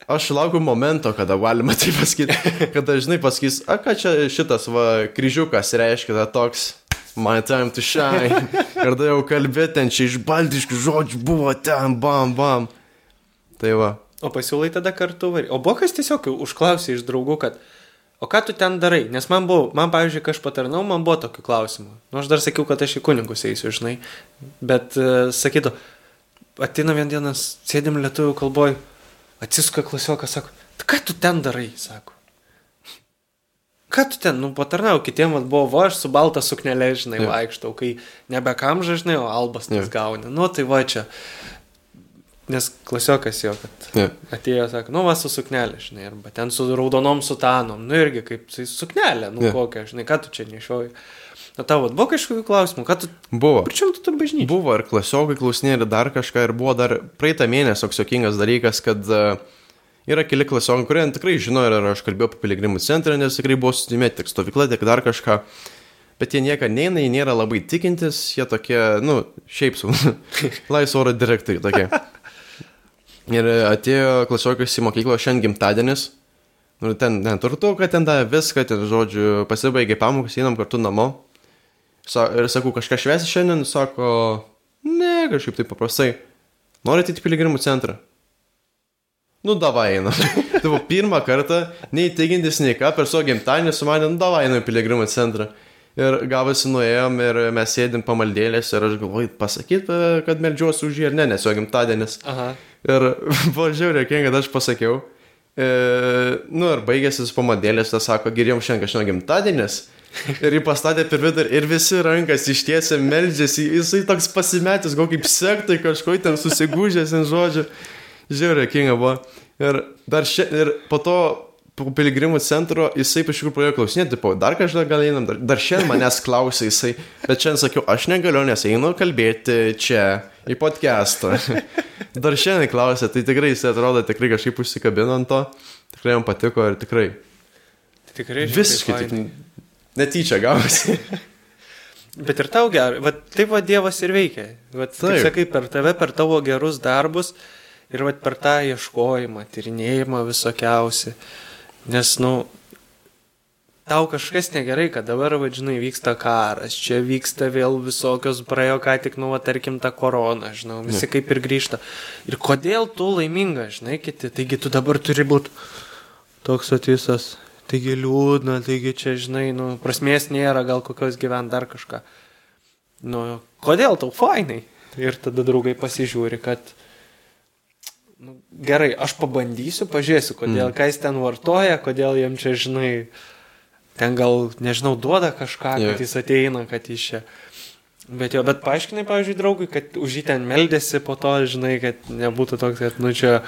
Aš laukiu momento, kada galima tai pasakyti, kada žinai pasakys, a ką čia šitas va kryžiukas reiškia, ta toks, my time to shine. Ir tada jau kalbėti ten čia iš baltiškų žodžių buvo ten, bam, bam. Tai va. O pasiūlai tada kartu varyti. O buvo kas tiesiog užklausė iš draugų, kad o ką tu ten darai? Nes man buvo, man pavyzdžiui, kai aš patarnau, man buvo tokių klausimų. Nu, aš dar sakiau, kad aš į kunigus eisiu, žinai. Bet uh, sakytų, ateina vien dienas, sėdim lietuvių kalboj, atsisuka klasiokas, sako, "Tai ką tu ten darai, sako. Tu ten, nu, patarnau, kitiem vat, buvo, va, aš su balta suknelė, žinai, Jo. vaikštau, kai nebe kamža, žinai, o albas tas Jo. gauni. Nu, tai va čia. Nes klasiokas jo, kad Jo. atėjo, sako, nu, va, su suknelė, žinai, arba ten su raudonom sutanom, nu, irgi kaip su suknelė, nu, Jo. kokia, žinai, ką tu čia nešioji. Na, tavo buvo kažkokių klausimų, ką tu, Buvo. pričiau tu tam bažnyčiai? Buvo ir klasiokai klausinė ir dar kažką. Ir buvo dar praeitą mėnesį toks jokingas dalykas, kad uh, yra keli klasiokai, kurie tikrai žino ir aš kalbėjau apie piligrimų centrą, nes tikrai buvo sutimė tiek stovykla, tiek dar kažką. Bet jie niekada neina, jie nėra labai tikintis, jie tokie, nu, šiaip su laisvo oro direktoriai tokie. Ir atėjo klasiokas į mokyklą šiandien gimtadienis. Nu, ten, ten turtu, kad ten davė viską, ten, žodžiu, pasibaigė pamokas, einam kartu namo. Sa ir sakau, kažką švesi šiandien, sako, ne, kažkaip taip paprastai. Norite į piligrimų centrą? Nu, davai einu. tai buvo pirmą kartą, nei teigintis, nei ką, per savo gimtadienį su manim, nu, davai einu į piligrimų centrą. Ir gavosi nuėjom ir mes sėdim pamaldėlės ir aš galvoju, pasakyt, e, kad melžiuosi už jį ar ne, nes jo gimtadienis. Aha. Ir buvo žiauriai, kad aš pasakiau. E, nu ir baigėsi su pamadėlės, tas sako, geriau šiandien kažkieno gimtadienis. Ir jį pastatė per vidurį ir visi rankas ištiesė, meldžiasi, jisai toks pasimetęs, gal kaip sektai kažko ten susigūžęs ant žodžių. Žiauriai, kinga buvo. Ir, dar šia, ir po to po piligrimų centro jisai iš tikrųjų pradėjo klausinėti, tipo, dar kažką gal einam, dar, dar šiandien manęs klausė jisai, bet šiandien sakiau, aš negaliu, nes einu kalbėti čia, į podcastą. dar šiandien klausė, tai tikrai jisai atrodo tikrai kažkaip užsikabino ant to, tikrai jam patiko ir tikrai Tikrai visiškai žiauriai tik netyčia gavosi. Bet ir tau gerai, va taip va Dievas ir veikia. Va, Taip. sakai, per tave, per tavo gerus darbus ir va per tą ieškojimą, tyrinėjimą visokiausi. Nes, nu, tau kažkas negerai, kad dabar, vadžinai, vyksta karas, čia vyksta vėl visokios, praėjo ką tik, nu, va, tarkim, tą koroną, žinau, visi kaip ir grįžta. Ir kodėl tu laiminga, žinai, kiti, taigi tu dabar turi būti toks atisas, taigi liūdna, taigi čia, žinai, nu, prasmės nėra, gal kokios gyvent dar kažką. Nu, kodėl tau fainai? Ir tada draugai pasižiūri, kad nu, gerai, aš pabandysiu, pažiūrėsiu, kodėl, mm. ką jis ten vartoja, kodėl jam čia, žinai, ten gal, nežinau, duoda kažką, Jo. kad jis ateina, kad jis čia. Bet jo, bet paaiškinai, pavyzdžiui, draugui, kad už jį ten meldėsi po to, žinai, kad nebūtų toks, kad, nu čia,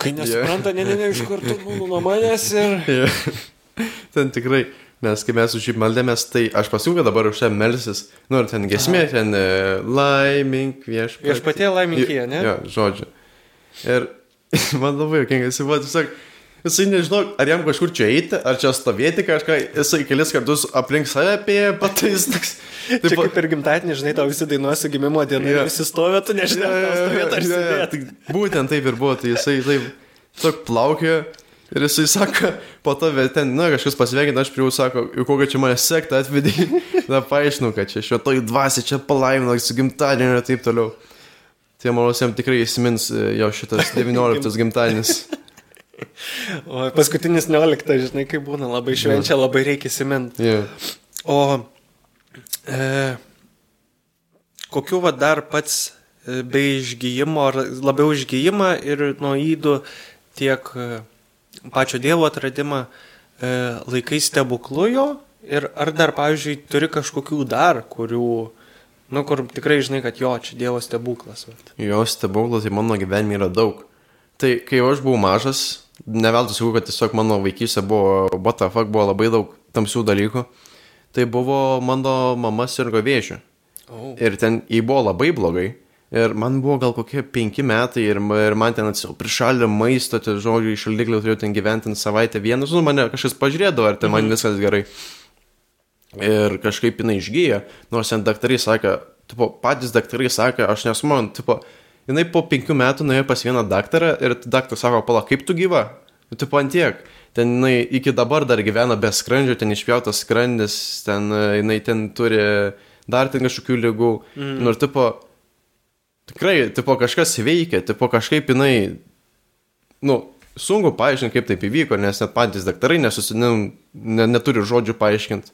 kai nesupranta, ne, ne, ne, iš karto būnu nuo manęs ir... ten tikrai, nes kai mes už jį meldėmės, tai aš pasiūliau, dabar už čia melsis. Nu ir ten gesmė, ten e, laimink viešpatie. Viešpatie laiminkyje, ne? Jo, žodžiu. Ir man labai jokingai, jisai buvo tiesiog, jisai nežinau, ar jam kažkur čia eiti, ar čia stovėti kažką, jisai kelis kartus aplink save apie patais. Taip, Taip, kaip ir gimtadienį, žinai, tau visi dainuosi gimimo dieną ir visi stovė, tu nežinai, ar tau stovėt ar sėdėt. tai būtent taip ir buvo, tai jisai taip, tiesiog plaukė ir jisai sako, po to ten, na, kažkas pasveikina, aš prie jų sako, kokią čia mane sektą atvedė, na, paaiškinu, kad čia šitoj dvasiai čia palaimino su gimtadieniu ir taip toliau. Tai manau, jam tikrai įsimins e, jo šitas 19 gimtadienis. O paskutinis 19, žinai, kaip būna, labai švenčia, labai reikia įsiminti. Yeah. O e, kokiu va dar pats e, be išgyjimo, ar labiau išgyjimą ir nuo įdų tiek e, pačio Dievo atradimą e, laikai stebuklu jo ir ar dar, pavyzdžiui, turi kažkokių dar, kurių, nu, kur tikrai žinai, kad jo, čia Dievo stebuklas. Vat. Jo stebuklų tai mano gyvenime yra daug. Tai kai aš buvau mažas, neveltui sakau, kad tiesiog mano vaikystė buvo, what the fuck, buvo labai daug tamsių dalykų. Tai buvo mano mama sirgo vėžiu. O, Ir ten jį buvo labai blogai. Ir man buvo gal kokie penki metai ir, ir man ten atsiau prišalė maisto, tai žodžiu, iš šaldiklio turėjau ten gyventi savaitę vienas, nu mane kažkas pažiūrėdavo, ar ten man viskas gerai. Ir kažkaip jinai išgyja, nors ten daktarai sakė, tipo, patys daktarai sakė, aš nesu man, tipo, jinai po penkių metų nuėjo pas vieną daktarą ir daktaras sako, pala, kaip tu gyva? Nu, tipo, ant tiek. Ten jinai iki dabar dar gyvena be skrandžio, ten išpjautas skrandis, ten e, jinai ten turi dar ten kažkokių lygų. Mm. Nu, ir tipo, tikrai, tipo, kažkas veikia, tipo, kažkaip jinai, nu, sunku paaiškinti, kaip taip įvyko, nes net patys daktarai nesusi, ne, ne, neturi žodžių paaiškinti.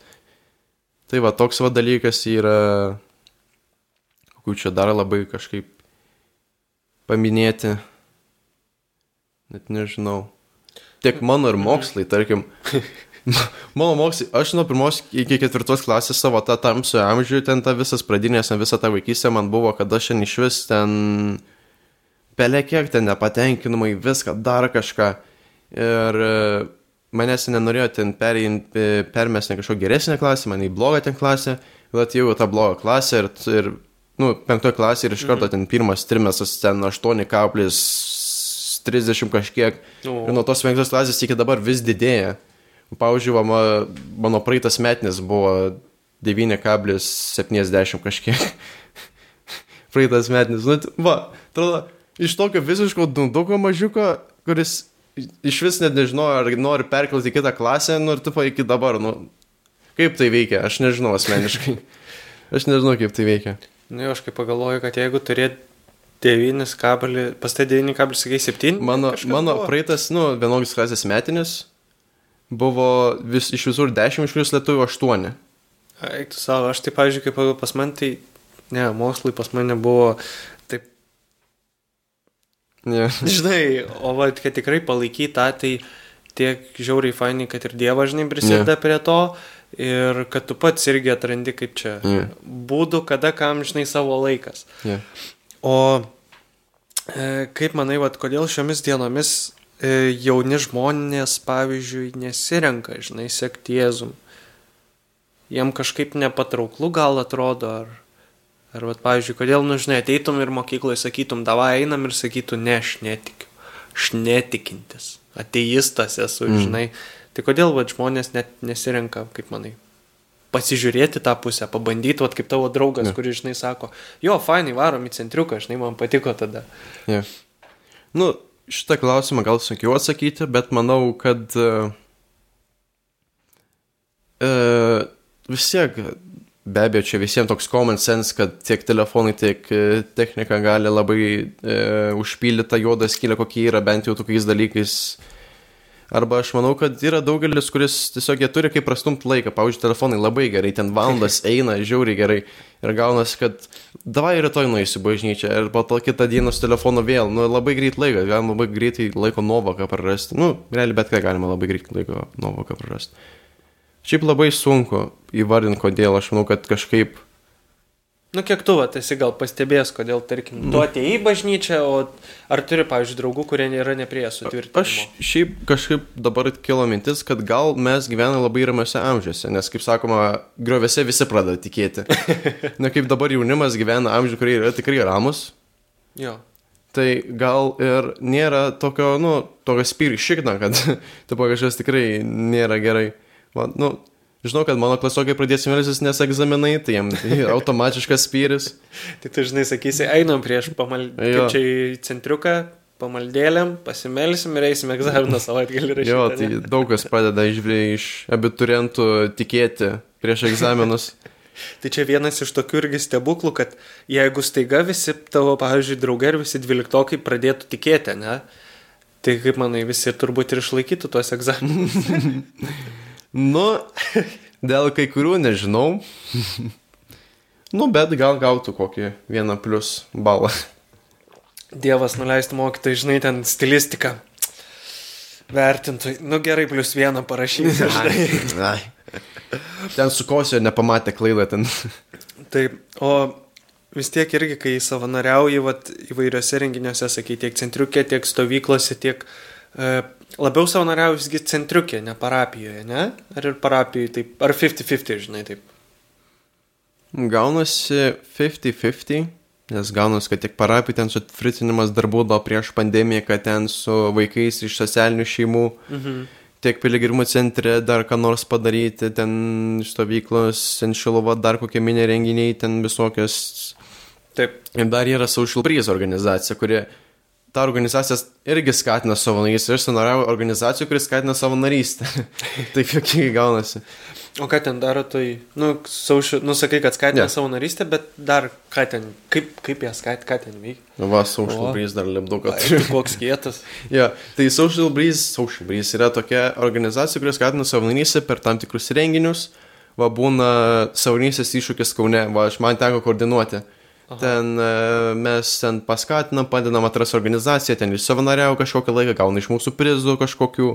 Tai va, toks va dalykas yra, kokių čia dar labai kažkaip paminėti. Net nežinau. Tiek mano ir mokslai, tarkim. Mano mokslai, aš nuo pirmos iki ketvirtos klasės savo tą tamsų amžių, ten ta visas pradinės, visą tą vaikystę man buvo, kad aš šiandien iš vis ten pelekiek ten nepatenkinamai viską, dar kažką. Ir manęs nenorėjo ten permesti kažkokią geresnę klasę, man į blogą ten klasę, bet jau tą blogą klasę ir, ir nu, penktoje klasėje ir iš karto mhm. ten pirmas trimesas ten 8 kaplis 30 kažkiek. O. Ir nuo tos penktos klasės iki dabar vis didėja. Pavyzdžiui, va, mano praeitas metinis buvo 9,70 kažkiek. praeitas metinis. Nu, va, atrodo, iš tokio visiško dunduko mažiuko, kuris iš vis net nežinau, ar nori perkelti į kitą klasę, nu ir tu pa iki dabar, nu, kaip tai veikia, aš nežinau asmeniškai. Aš nežinau, kaip tai veikia. Nu, aš kaip pagalvoju, kad jeigu turėt 9 kabelį, pas tai 9,7. Mano, mano buvo? praeitas, nu, 11 klasės metinis buvo vis, iš visur 10, iš vis lietuvių 8. Eik tu savo, aš tai, pavyzdžiui, kaip pas man, tai, ne, mokslai pas mane buvo. Yeah. Žinai, o va, kad tikrai palaikyt tą, tai tiek žiauriai fainai, kad ir Dievas, žinai, prisideda yeah. prie to. Ir kad tu pats irgi atrandi, kaip čia, yeah. būdų, kada kam, žinai, savo laikas. Yeah. O e, kaip manai, va, kodėl šiomis dienomis E, jauni žmonės, pavyzdžiui, nesirenka, žinai, sekti Jėzum. Jiem kažkaip nepatrauklu gal atrodo, ar, ar vat, pavyzdžiui, kodėl, nu, žinai, ateitum ir mokykloje sakytum, davai einam ir sakytų, ne, aš netikiu, aš netikintis, ateistas esu, mm. žinai. Tai kodėl, vat, žmonės net nesirenka, kaip manai, pasižiūrėti tą pusę, pabandyti, vat, kaip tavo draugas, yeah. kuris, žinai, sako, jo, fainai, varom į centriuką, žinai, man patiko tada. Yeah. Nu, šitą klausimą gal sunkiau atsakyti, bet manau, kad uh, uh, vis tiek, be abejo, čia visiems toks common sense, kad tiek telefonai, tiek technika gali labai uh, užpildyti tą juodą skylę, kokie yra bent jau tokiais dalykais Arba aš manau, kad yra daugelis, kuris tiesiog jie turi kaip prastumti laiką. Pavyzdžiui, telefonai labai gerai, ten valandas eina, žiauriai gerai. Ir gaunasi, kad davai rytoj nueisiu bažnyčią ir po to kitą dieną su telefonu vėl. Nu, labai greit laikas, galima labai greitai laiko nuovoką prarasti. Nu, realiai bet ką galima labai greitai laiko nuovoką prarasti. Šiaip labai sunku įvardinti, kodėl. Aš manau, kad kažkaip Nu, kiek tu, vat, esi gal pastebėjęs, kodėl, tarkim, tu atėjai į bažnyčią, o ar turi, pavyzdžiui, draugų, kurie nėra neprie sutvirtinti? Aš šiaip kažkaip dabar kilo mintis, kad gal mes gyvename labai ramiuose amžiuose, nes, kaip sakoma, griovėse visi pradeda tikėti. Na, kaip dabar jaunimas gyvena amžiuje, kurie yra tikrai ramus. Jo. Tai gal ir nėra tokio, nu, tokio spyri šikna, kad tipo kažkas tikrai nėra gerai. Man, nu, Žinau, kad mano klasiokai pradės melsis, nes egzaminai, tai jiems tai automatiškas spyris. tai tu žinai, sakysi, einam prieš pamaldėlę, čia į centriuką, pamaldėlėm, pasimelsim ir eisim egzaminą savaitgalį rašyti. Jo, tai ne? daug kas padeda iš, iš abiturientų tikėti prieš egzaminus. Tai čia vienas iš tokių irgi stebuklų, kad jeigu staiga visi tavo, pavyzdžiui, draugai ir visi dvyliktokai pradėtų tikėti, ne? Tai kaip manai, visi turbūt ir išlaikytų tuos egzaminus. Nu, dėl kai kurių nežinau. nu, bet gal gautų kokį vieną plus balą. Dievas nuleistų mokytojai, žinai, ten stilistiką. Vertintų, nu gerai, plus vieną parašyti. Žinai. ten sukosio nepamatė klaidą ten. Taip, o vis tiek irgi, kai savanoriauji vat, įvairiose renginiuose, sakai, tiek centriukė, tiek stovyklose, tiek e, Labiau savanoriauju visgi centriukė, ne parapijoje, ne? Ar ir parapijoje taip, ar 50-50, žinai, taip? Gaunasi 50-50, nes gaunasi, kad tiek parapijų ten sutvirtinimas dar būdavo prieš pandemiją, kad ten su vaikais iš socialinių šeimų, mhm. tiek piligrimų centre dar ką nors padaryti, ten stovyklos, ten šiluva, dar kokie mini renginiai, ten visokios. Taip. Ir dar yra Social Breeze organizacija, kurie ta organizacija irgi skatina savanorystę. Aš savanoriauju organizacijų, kuris skatina savanorystę. Taip jokingai gaunasi. O ką ten daro, tai, nu, saušio, nu, sakai, kad skatina yeah. savo narystę, bet dar ką ten, kaip, kaip ją skatina, ką ten veikia. Nu, Va, Social. Breeze dar lipduką Ai, turiu. tu koks kietas. Ja, tai Social Breeze, Social Breeze yra tokia organizacija, kuris skatina savanorystę per tam tikrus renginius. Va, būna savanorystės iššūkis Kaune, va, aš man teko koordinuoti. Aha. Ten e, mes ten paskatinam, padedam atras organizaciją, ten ir savanoriau kažkokią laiką, gauna iš mūsų prizų kažkokių.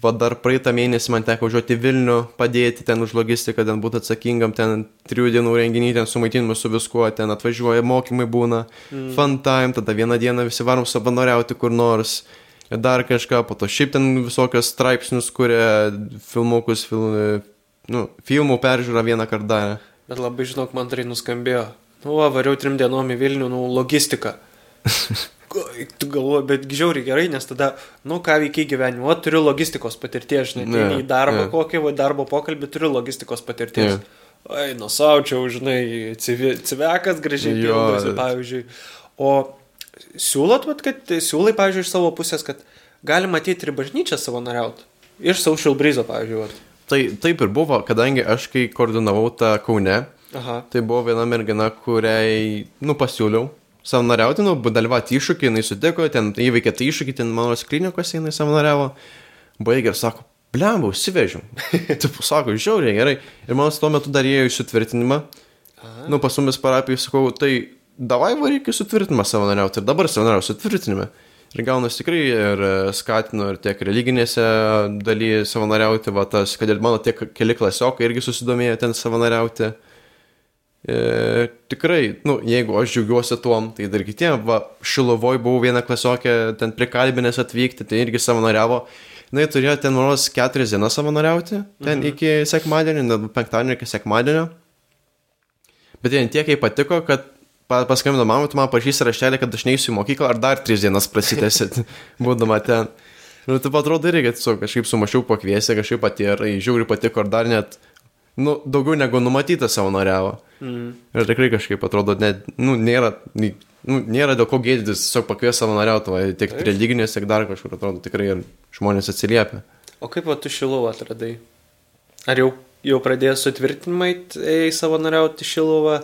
Va dar praeitą mėnesį man teko važiuoti Vilnių, padėti ten už logistiką, ten būti atsakingam, ten trijų dienų renginį, ten sumaitinimu su viskuo, ten atvažiuoja mokymai būna, mm. fun time, tada vieną dieną visi varom savanoriauti kur nors. Dar kažką, po to šiaip ten visokios straipsnius, kurie filmukus, fil, nu, filmų peržiūrą vieną kartą darė. Bet labai žinok, man tai nuskambėjo. Nu, va, variau trim dienom į Vilnių, nu, logistika. Tu galvoji, bet žiauriai gerai, nes tada, nu, ką veikiai gyvenime, o turiu logistikos patirties, žinai, Ne, yeah, į darbą ne. kokį, va, darbo pokalbį turiu logistikos patirties. Yeah. Ai, nusaučiau, žinai, civi, civekas gražiai pildosi, pavyzdžiui. O siūlot, vat, kad siūlai, pavyzdžiui, iš savo pusės, kad galima ateiti ir bažnyčią savanoriauti. Iš Social Breeze, pavyzdžiui. Vat. Tai taip ir buvo, kadangi aš kai koordinavau tą Kaune, Aha. Tai buvo viena mergina, kuriai, nu, pasiūliau savanoriauti, nu, dalyvauti iššūkį, jinai sutiko, ten įveikė tą iššūkį, ten mano klinikose jinai savanoriavo, baigė ir sako, blemba, užsivežiau. Taip, sako, žiauriai gerai. Ir man tuo metu dar ėjo į sutvirtinimą. Nu, pas mumis parapijai sakau, tai davai varyk į sutvirtinimą savanoriauti. Ir dabar savanoriausiu sutvirtinime. Ir gaunas tikrai ir e, skatinu ir tiek religinėse dalyje savanoriauti, va tas, kad ir mano tiek keli klasiokai irgi susidomėjo ten savanoriauti. E, tikrai, nu, jeigu aš džiaugiuosi tuom, tai dar kitiem, va, Šilovoj buvau vieną klasiokė, ten prikalbinęs atvykti, tai irgi savanoriavo. Na, jie turėjo ten, manos, keturias dienas savanoriauti, ten mhm. iki sekmadienio, net penktadienio iki sekmadienio. Bet jie tiek jai patiko, kad pa- paskambino mamai, tu man pažįsti raštelį, kad aš neįsiu į mokyklą, ar dar tris dienas prasitęsit, būdama ten. Nu, tai atrodo irgi, kad tiesiog kažkaip sumašiau pakviesti, kažkaip pati ir žiūri patiko, ar dar net, nu, daugiau negu numatyta savanoriavo. Mm. Ir tikrai kažkaip atrodo, net, nu, nėra, nu, nėra dėl ko gėdytis, tiesiog pakvies savanoriauti, va, tiek religinės, tiek dar kažkur, atrodo, tikrai ir žmonės atsiliepia. O kaip va, tu Šiluvą atradai? Ar jau, jau pradėjai sutvirtinimai į savanoriauti Šiluvą,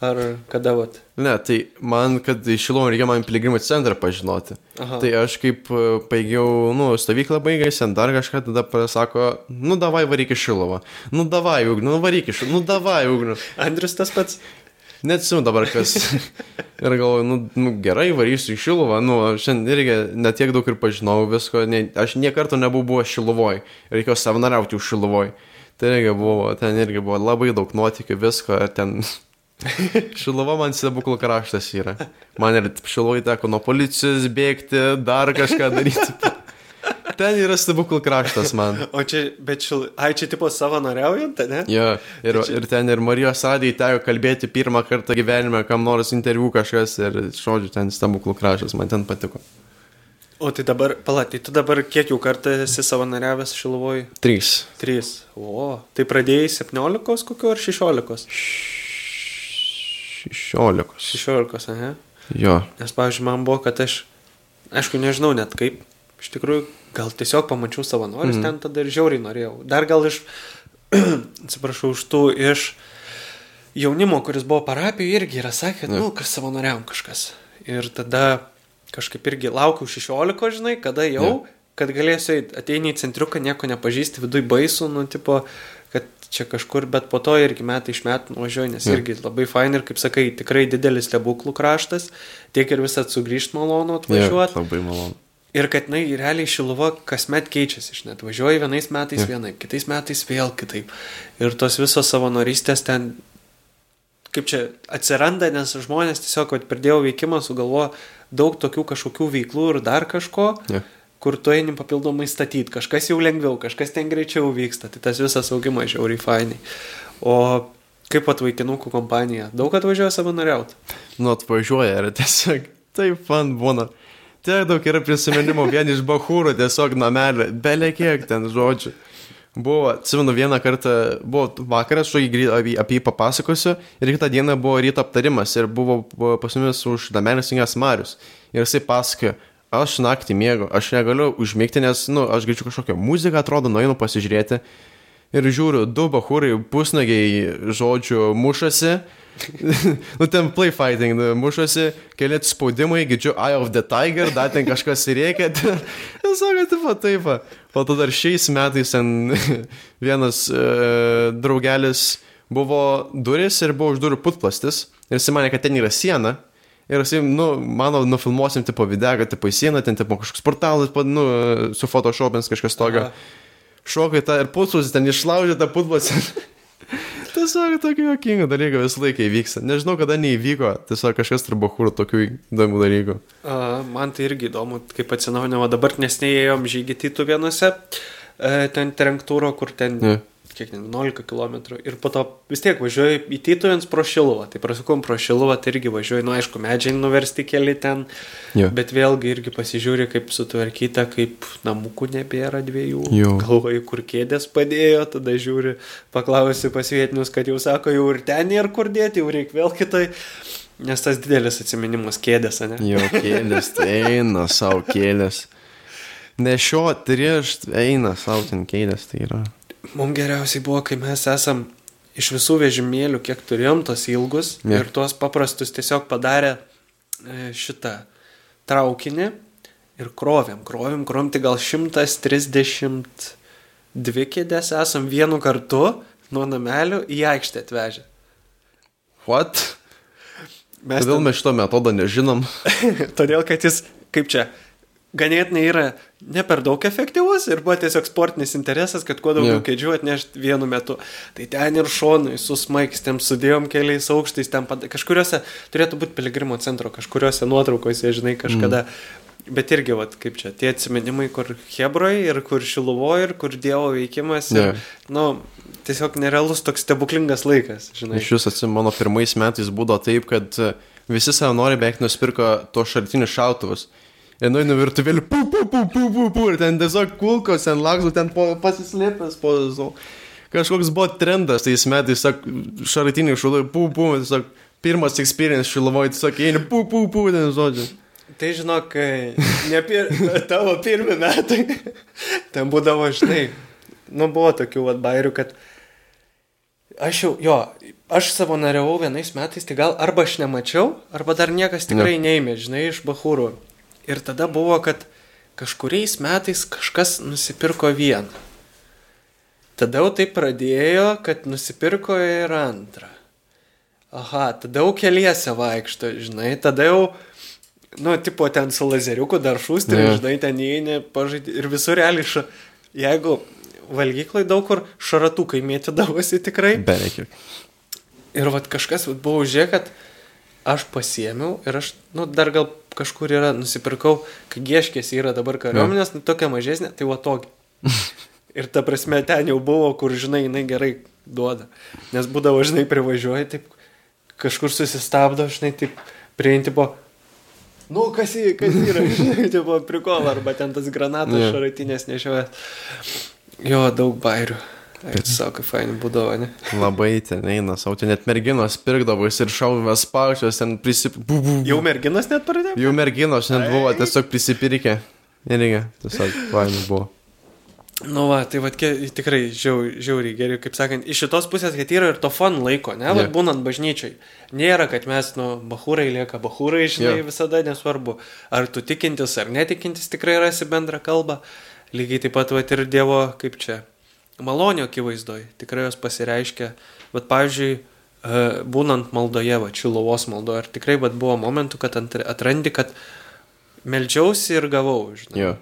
ar kada vat? Ne, tai man, kad išilom reikia man piligrimų centrą pažinoti. Aha. Tai aš kaip e, baigiau, nu, stovyklą baigęs, ten dar kažką, tada pasako, nu, davai varyk iš Šilovą. Nu, davai, ugniu, nu, varyk iš, nu, davai, ugniu. Andrius tas pats? Net simu dabar kas. ir galvoju, nu, nu, gerai, varysiu į Šilovą, nu, aš šiandien irgi netiek daug ir pažinau visko, ne, aš niekarto nebuvau Šilovoj, reikėjo savanoriauti už Šilovoj. Tai irgi buvo, ten irgi buvo labai daug nuotykių, visko, ten... Šilova man stebuklų kraštas yra. Man ir šilovai teko nuo policijos bėgti, dar kažką daryti. Ten yra stebuklų kraštas man. O čia, bet šil... Ai, čia tipo savanoriaujant, ne? Ja, ir, ir ten ir Marijos radijai teko kalbėti pirmą kartą gyvenime, kam nors interviu kažkas ir, žodžiu, ten stebuklų kraštas, man ten patiko. O tai dabar, palatai, tu dabar kiek jau kartą esi savanoriavęs Šiluvoj? Trys. Trys. O, tai pradėjai 17 kokio ar 16? Šešiolikos. 16, aha. Jo. Nes, pavyzdžiui, man buvo, kad aš, aišku, nežinau net kaip, iš tikrųjų, gal tiesiog pamačiau savanorius mm. ten, tada ir žiauriai norėjau. Dar gal iš, atsiprašau, už tų iš jaunimo, kuris buvo parapijoje, irgi yra sakę, Ne. nu, kas savanoriavom kažkas. Ir tada kažkaip irgi laukiau 16, žinai, kada jau, Ne. kad galėsiu eit, ateini į centriuką, nieko nepažįsti, viduj baisu, nu, tipo, čia kažkur, bet po to irgi metai iš metų nuvažiuoju, nes Ne. irgi labai fain ir, kaip sakai, tikrai didelis stebuklų kraštas, tiek ir visat sugrįžt malonu Ja, atvažiuoti. labai malonu. Ir kad, na, realiai Šiluva kasmet keičiasi, iš net važiuoji vienais metais Jo. vienaip, kitais metais vėl kitaip. Ir tos visos savanorystės ten, kaip čia atsiranda, nes žmonės tiesiog, kad pridėjau veikimą, sugalvo daug tokių kažkokių veiklų ir dar kažko, Ja. Kur tu eini papildomai statyti, kažkas jau lengviau, kažkas ten greičiau vyksta, tai tas visas augimas žiauriai fainai. O kaip pat vaikinukų kompanija, daug atvažiuoja savanoriauti. Nu, atvažiuoja ir tiesiog taip man būna. Tiek daug yra prisiminimų, vien iš bahūrų, tiesiog namelį, belie kiek ten žodžių. Buvo, atsimenu, vieną kartą buvo vakaras, aš apie, apie jį papasakosiu ir kitą dieną buvo ryto aptarimas ir buvo, buvo pas mumis už Damenės Ingas Marius. Ir jisai pasakojo, aš naktį mėgau, aš negaliu užmigti, nes, nu, aš girdžiu kažkokią muziką, atrodo, nueinu pasižiūrėti. Ir žiūriu, du bahūrai pusnagiai, žodžiu, mušasi. nu, ten play fighting, nu, mušasi, keli atspaudimai, girdžiu Eye of the Tiger, dar ten kažkas įrėkia. Sako, taip, taip. O tada dar šiais metais ten vienas e, draugelis buvo duris ir buvo už durų putplastis. Ir jis manė, kad ten yra siena. Ir jisai, nu, mano, nufilmuosim tipo video, kad tipo į sieną, ten tipo kažkoks portalas, nu, su photoshopins kažkas tokio. Šokai tą ir putplastis, ten išlaužė tą putplastis. Tiesiog tokių jokingų dalykų visą laiką įvyksta. Nežinau, kada neįvyko, tiesiog kažkas turbūt kur tokių įdomių dalykų. A, man tai irgi įdomu, kaip atsinaujinama dabar, nes neėjom žygį tytų vienose, e, ten trenktūro, kur ten... Yeah kiek ten 11 km ir po to vis tiek važiuoju į Tytuvens pro Šiluvą, tai prasukom pro Šiluvą, tai irgi važiuoju, nu aišku, medžiai nuversti keli ten, jo. bet vėlgi irgi pasižiūri, kaip sutvarkyta, kaip namukų nebėra dviejų, jo. galvoju, kur kėdės padėjo, tada žiūri, paklausi pas vietinius, kad jau sako, jau ir ten ir kur dėti, jau reikia vėl kitai. Nes tas didelis atsiminimas kėdės, ne? Jo, kėdės, tai eina savo kėdės. Nešiot, riešt, eina savo ten kėdės, tai yra. Mums geriausiai buvo, kai mes esam iš visų vežimėlių, kiek turėjom tos ilgus yeah. ir tuos paprastus tiesiog padarę e, šitą traukinį ir krovėm, krovėm, krovėm, tai gal 132 kėdės esam vienu kartu nuo namelių į aikštę atvežę. What? Mes Kodėl ten... mes šito metodo nežinom? Todėl, kad jis, kaip čia, ganėtinai yra ne per daug efektyvus ir buvo tiesiog sportinis interesas, kad kuo daugiau yeah. kėdžių atnešti vienu metu. Tai ten ir šonui su smaigstėm, sudėjom keliais aukštais, ten pat, kažkuriuose turėtų būti piligrimo centro, kažkuriuose nuotraukose, žinai, kažkada. Mm. Bet irgi, vat, kaip čia, tie atsiminimai, kur Hebroje ir kur Šiluvoje ir kur Dievo veikimas. Ir, yeah. nu, tiesiog nerealus toks stebuklingas laikas, žinai. Iš jūsų atsimenu, mano pirmais metais būdavo taip, kad visi savanoriai beveik nusipirko tuos šaltinius šautuvus. Ir nueinu virtuvėlį, pu, pu, pu, pu, pu, pu, ir ten tiesiog kulkos, ten laksų, ten po, pasislėpęs po... So. Kažkoks buvo trendas tais metais, sak, šaratiniai šulai, pu, pu, tiesiog pirmas experience šilovoje, tiesiog eini, pu, pu, pu, ten žodžiu. Tai žinok, ne pir, tavo pirmi metai, ten būdavo, žinai, nu buvo tokių vad bairių, kad aš jau, jo, aš savanoriavau vienais metais, tai gal arba aš nemačiau, arba dar niekas tikrai ne. neėmė, žinai, iš bahūrų. Ir tada buvo, kad kažkuriais metais kažkas nusipirko vieną. Tada jau tai pradėjo, kad nusipirko ir antrą. Aha, tada jau keliese vaikšto, žinai, tada jau, nu, tipo ten su lazeriuku dar šūstri, yeah. žinai, ten įeini, pažaidži ir visur realiai, ša... jeigu valgyklai daug kur šaratukai mėtydavosi tikrai. Bereikia. Ir vad kažkas vat, buvo žiūrėk, kad aš pasiemiau ir aš, nu, dar gal kažkur yra, nusipirkau, kai gieškės yra dabar kariuomenės, nu, tokia mažesnė, tai va tokia. Ir ta prasme, ten jau buvo, kur, žinai, jinai gerai duoda. Nes būdavo, žinai, privažiuoji, taip kažkur susistabdo, žinai, taip prieinti po, nu, kas, į, kas yra, žinai, tipo prikola, arba ten tas granatas yeah. šaratinės nešioja. Jo, daug bairių. Kaip fainai būdavo, ne? Labai ten eina, savo ten net merginos pirkdavus ir šauvės pačios ten prisipirkė. Jau merginos net pradėjo? Jau merginos net buvo tiesiog prisipirkę. Irgi, tiesiog fainai buvo. Nu, va, tai va, tikrai žiauriai, žiauriai geriau, kaip sakant, iš šitos pusės, kad yra ir to fon laiko, ne, yeah. va, būnant bažnyčiai. Nėra, kad mes, nu, bahūrai lieka bahūrai, žinai, yeah. visada nesvarbu, ar tu tikintis ar netikintis tikrai rasi bendrą kalbą. Lygiai taip pat, va, ir Dievo, kaip čia, malonio akivaizdoj, tikrai jos pasireiškia. Bet, pavyzdžiui, e, būnant maldoje, va, čilovos maldoje, ar tikrai bet buvo momentų, kad atrandi, kad melžiausi ir gavau, žinai. Jo.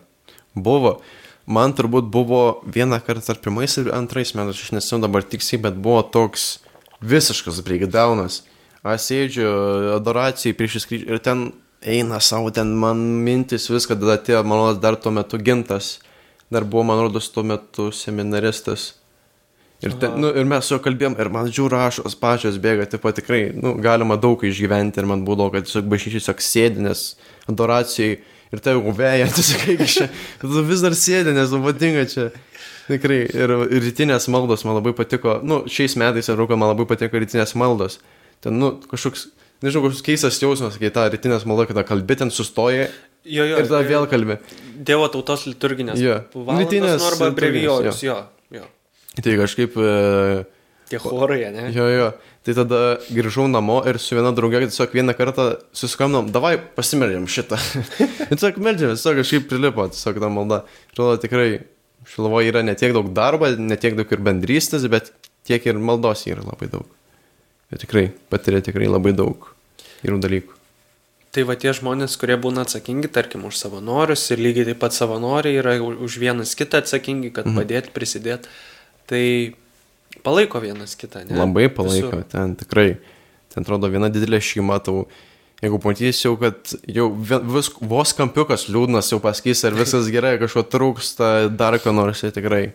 Buvo. Man turbūt buvo vieną kartą ar pirmais ir antrais metais, aš nesimenu dabar tiksliai, bet buvo toks visiškas breakdownas. Aš sėdžiu adoracijai prieš skrydžių ir ten eina savo, ten man mintis viską, tada atėjo, manau, dar tuo metu gintas dar buvo, man rodos, tuo metu seminaristas. Ir, ten, nu, ir mes su juo kalbėjom, ir man žiūri rašos pačios bėga, taip pat tikrai, nu, galima daug išgyventi, ir man būdavo, kad tiesiog bažnyčiai tiesiog sėdi, nes adoracijai ir tai jau tu sakai, kad čia, tu vis dar sėdi, nes man patinka čia. Tikrai, ir, ir rytinės maldos man labai patiko, nu, šiais metais ir rūko man labai patiko rytinės maldos. Ten, nu, kažkoks, nežinau, kažkoks keistas jausmas, kai ta rytinės malda, kada kalbi ten sustoja Jo, jo. ir tada vėl kalbi. Dievo tautos liturginės. Jo. valandos, Rytinės nu, arba liturginės, brevijorius, jo. jo. Tai kažkaip... E, Tie chorai, ne? Jo, jo. Tai tada grįžau namo ir su viena draugė tiesiog vieną kartą susikamnom, davai pasimeldžiam šitą. ir tiesiog meldžiam, tiesiog kažkaip prilipo, tiesiog ta malda. Atrodo tikrai, šilvoje yra ne tiek daug darbo, ne tiek daug ir bendrystės, bet tiek ir maldos yra labai daug. Ir tikrai patiria tikrai labai daug gerų dalykų. Tai va tie žmonės, kurie būna atsakingi, tarkim, už savanorius ir lygiai taip pat savanoriai yra už vienas kitą atsakingi, kad Mhm. padėti, prisidėti, tai palaiko vienas kitą, ne? Labai palaiko, Visur. ten tikrai. Ten atrodo viena didelė šeima, tau, jeigu pamatysi jau, kad jau vi- vis, vos kampiukas liūdnas jau pasakys, ar viskas gerai, kažko trūksta, dar ko nors, tai tikrai.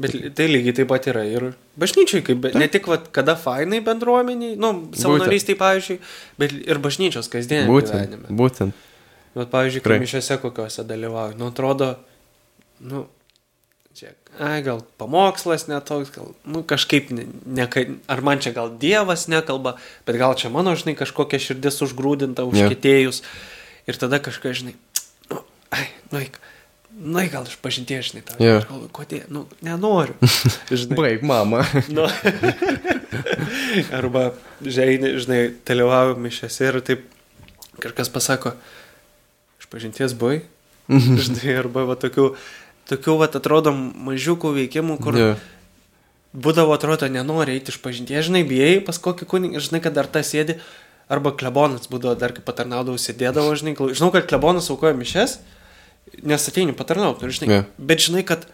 Bet tai lygiai taip pat yra ir bažnyčiai, kaip, be- ne tik vat, kada fainai bendruomeniai, nu, savanorystai, pavyzdžiui, bet ir bažnyčios kasdienį Būtent, gyvenime. būtent. Bet, pavyzdžiui, kai mišiose kokiuose dalyvauju, nu, atrodo, nu, čia, ai, gal pamokslas netoks, gal, nu, kažkaip, ne, ne, ar man čia gal Dievas nekalba, bet gal čia mano, žinai, kažkokia širdis užgrūdinta, užkėtėjus. Ir tada kažkas, žinai, nu, ai, nu, eik, nu, eik, gal iš pažinties, žinai, tau. Jo. Aš galvoju, kodėl, nu, nenoriu. Žinai, Baig, mama. nu, arba, žinai, žinai, dalyvauju mišiose ir taip kažkas pasako, iš pažinties buvai. žinai, arba va tokių, tokių, va, atrodo, mažiukų veikimų, kur Jo. būdavo, atrodo, nenori eiti iš pažinties, žinai, bijai pas kokį kunigą, žinai, kad dar tas sėdi, arba klebonas būdavo, dar kai patarnaudavau, sėdėdavo, žinai, žinau, kad klebonas aukoja mišes, nes ateini patarnauti, ir, žinai, Jo. bet žinai, kad,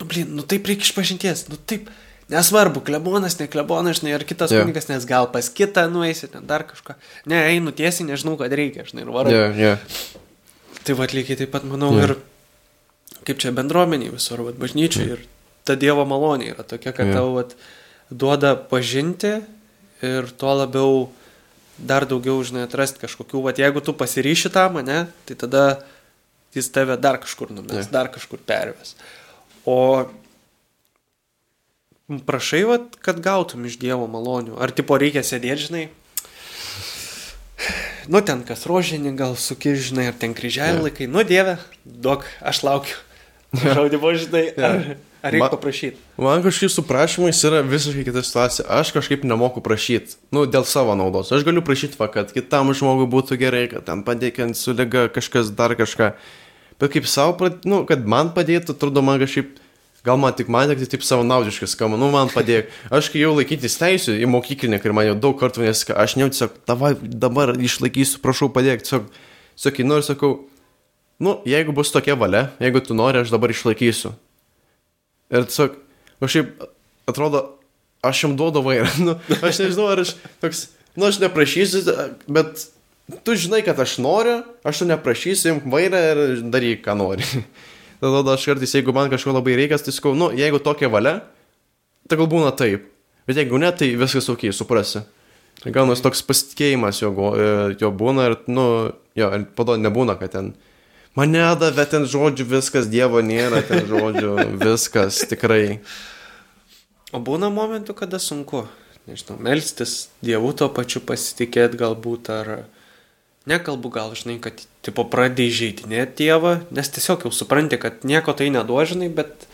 nu, blin, nu taip reikia iš pažinties, nu taip, nesvarbu, klebonas, ne klebonas, žinai, ar kitas Jo. kunigas, nes gal pas kitą nueisi, ten dar kažką, ne, einu tiesiai, nežinau, kad reikia, žinai, ir varau. Jo, jo. Tai va, lygiai taip pat manau Jo. ir kaip čia bendruomeniai visur, va, bažnyčiai ir ta Dievo malonė yra tokia, kad Jo. tau va, duoda pažinti ir tuo labiau dar daugiau, žinai, atrasti kažkokių, va, jeigu tu pasiryši tam, ne, tai tada jis tave dar kažkur numes, dar kažkur perves. O prašai, va, kad gautum iš Dievo malonių. Ar tipo reikia sėdėti, žinai, Nu, ten kas rožinį gal sukiržinai, ar ten kryželį laikai. Nu, Dieve, duok, aš laukiu. Žaudimo, žinai, ar, ar reikia paprašyti. Man kažkaip su prašymais yra visiškai kita situacija. Aš kažkaip nemoku prašyti. Nu, dėl savo naudos. Aš galiu prašyti, va, kad kitam žmogui būtų gerai, kad ten padėkint su lyga kažkas dar kažką. Bet kaip savo, nu, kad man padėtų, atrodo man kažkaip, gal man tik man tai taip savo naudiškai skamba, nu man padėk. Aš kai jau laikytis teisų į mokyklinį, ir man jau daug kartų nesaka, aš ne tiesiog, davai, dabar išlaikysiu, prašau padėk. Tiesiog, sakai, noriu, sakau, nu, jeigu bus tokia valia, jeigu tu nori, aš dabar išlaikysiu. Ir tiesiog, kažkaip, atrodo, aš jam duodu vairą. Nu, aš nežinau, ar aš toks, nu, aš neprašysiu, bet tu žinai, kad aš noriu, aš tu neprašysiu, imk vairą ir daryk, ką nori. Tada aš kartais, jeigu man kažko labai reikia, tai sakau, nu, jeigu tokia valia, gal būna taip. Bet jeigu ne, tai viskas ok, suprasi. Gaunas toks pasitikėjimas jo, e, jo būna ir, nu, jo, ir pado nebūna, kad ten mane davė ten žodžių, viskas, Dievo nėra, ten žodžių, viskas, tikrai. O būna momentų, kada sunku, nežinau, melstis, Dievu to pačiu pasitikėti galbūt, ar nekalbu gal, žinai, kad, tipo, pradėjai žaidinėti Dievą, nes tiesiog jau supranti, kad nieko tai neduožinai, bet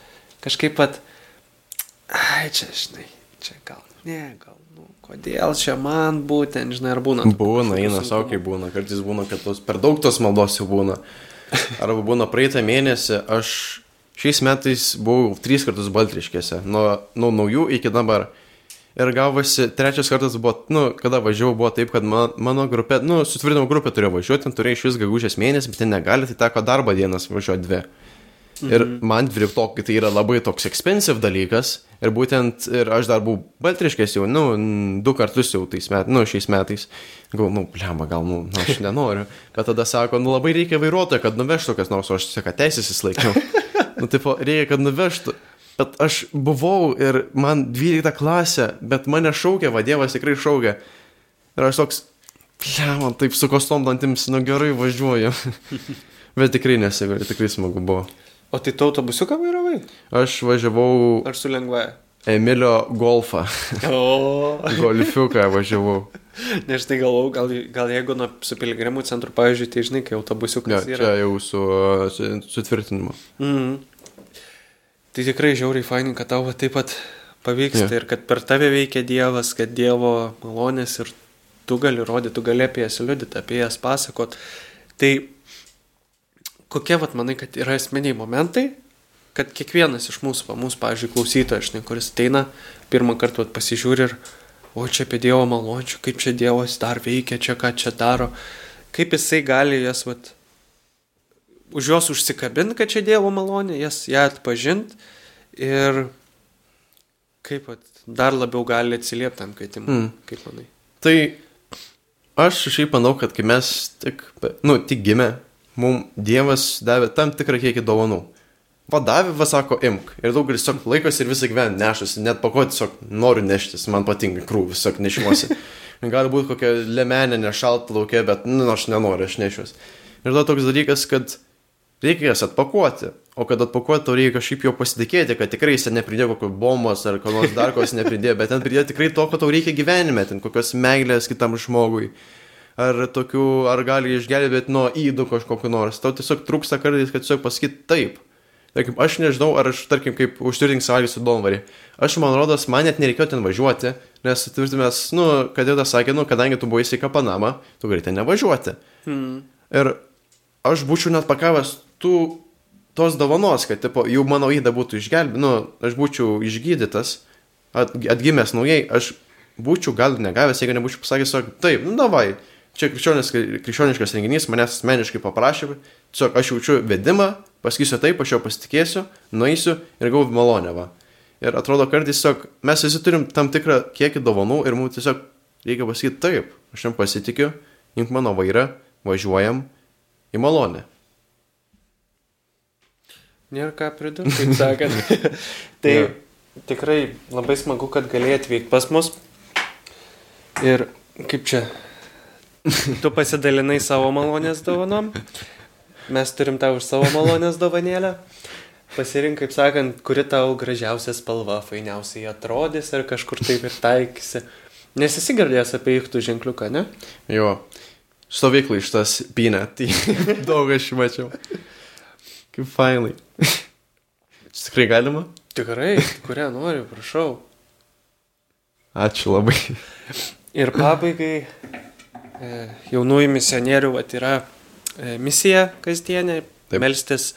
kažkaip pat, ai, čia, žinai, čia gal, ne, gal, nu, kodėl čia man būtent, žinai, ar būna. Būna, eina kaip būna, kartais būna, kad tos per daug tos maldos jau būna. Arba būna praeitą mėnesį, aš šiais metais buvau tris kartus Baltriškėse, nuo, nuo naujų iki dabar. Ir gavosi, trečias kartas buvo, nu, kada važiavau, buvo taip, kad man, mano grupė, nu, sutvirtinimo grupė turėjo važiuoti, ten turėjo iš vis gegužės mėnesį, bet ten negali, tai teko darbo dienas važiuoti dvi. Ir man dvyliktokai tai yra labai toks expensive dalykas. Ir būtent, ir aš dar buvau baltriškės jau, nu, du kartus jau tais metais, nu, šiais metais. Gal, nu, blemba, gal, nu, nu, aš nenoriu. Bet tada sako, nu, labai reikia vairuotojo, kad nuvežtų kas nors, o aš tiesiog teisės įsilaikiau. nu, tipo, reikia, kad nuvežtų. Bet aš buvau ir man 12 klasė, bet mane šaukė, vadėvas tikrai šaukė. Ir aš toks, ble, man taip su kostom dantims, nu gerai važiuoju. Bet tikrai nesigailiu, tikrai smagu buvo. O tai tu autobusiuką vairavai? Aš važiavau Ar su lengvaja? Emilio golfą. O, Golfiuką važiavau. nes tai galvau, gal, gal jeigu nuo su piligrimų centru, pavyzdžiui, tai žinai, kai Ne, autobusiukas čia yra. jau su, su sutvirtinimu. Mm. Tai tikrai žiauriai fainai, kad tau taip pat pavyksta Jo. ir kad per tave veikia Dievas, kad Dievo malonės ir tu gali rodyti, tu gali apie jas liudyti, apie jas pasakot. Tai kokie, vat, manai, kad yra esminiai momentai, kad kiekvienas iš mūsų, va, mūsų, pavyzdžiui, klausytojas, žinai, kuris ateina, pirmą kartą vat, pasižiūri ir, o čia apie Dievo malončių, kaip čia Dievas dar veikia, čia ką čia daro, kaip jisai gali jas, vat, už jos užsikabinti, kad čia Dievo malonė, jas ją atpažinti ir kaip vat, dar labiau gali atsiliepti tam kvietimui. Mm. Kaip manai? Tai aš šiaip manau, kad kai mes tik, nu, tik gimė, mums Dievas davė tam tikrą kiekį dovanų. Vadavė, va sako, imk. Ir daugelis tiesiog laikosi ir visą gyvenimą nešasi. Net pako tiesiog noriu neštis, man patinka krūvis, tiesiog nešiuosi. Gali būti kokia lemenė, nešalta laukia, bet, nu, aš nenoriu, aš nešiuosi. Ir tada toks dalykas, kad reikia jas atpakuoti. O kad atpakuoti, tau reikia kažkaip jau pasitikėti, kad tikrai jis ten nepridėjo kokio bombos ar ko nors dar ko jis nepridėjo, bet ten pridėjo tikrai to, ko tau reikia gyvenime, ten kokios meilės kitam žmogui. Ar tokių, ar gali išgelbėti nuo įdų kažkokiu nors. Tau tiesiog trūksta kartais, kad tiesiog pasakyti taip. Tarkim, aš nežinau, ar aš, tarkim, kaip užturink savaitę su Donvarį. Aš, man rodos, man net nereikėjo ten važiuoti, nes tvirtimės, nu, kad jau tas sakė, nu, kadangi tu buvai sveika Panama, tu gali ten nevažiuoti. Hmm. Ir aš būčiau net pakavęs tų, tos dovanos, kad, tipo, jau mano įda būtų išgelbėta, nu, aš būčiau išgydytas, at, atgimęs naujai, aš būčiau gal negavęs, jeigu nebūčiau pasakęs, tiesiog, taip, nu, davai, čia krikščioniškas, renginys, manęs asmeniškai paprašė, tiesiog aš jaučiu vedimą, pasakysiu taip, aš jo pasitikėsiu, nueisiu ir gausiu malonę. Va. Ir atrodo, kartais tiesiog mes visi turim tam tikrą kiekį dovanų ir mums tiesiog reikia pasakyti taip, aš jam pasitikiu, imk mano vairą, važiuojam į malonę. Nėra ką pridurti, kaip sakant. tai Jo. tikrai labai smagu, kad galėjai atvykti pas mus. Ir kaip čia, tu pasidalinai savo malonės dovanom, mes turim tau už savo malonės dovanėlę. Pasirink, kaip sakant, kuri tau gražiausia spalva, fainiausiai atrodys ir kažkur taip ir taikysi. Nes esi girdėjęs apie įktų ženkliuką, ne? Jo, stovyklai šitas pynė, tai daug aš mačiau. Kaip fainai. Čia tikrai galima? Tikrai, kurią noriu, prašau. Ačiū labai. Ir pabaigai jaunųjų misionierių vat, yra e, misija kasdienė melstis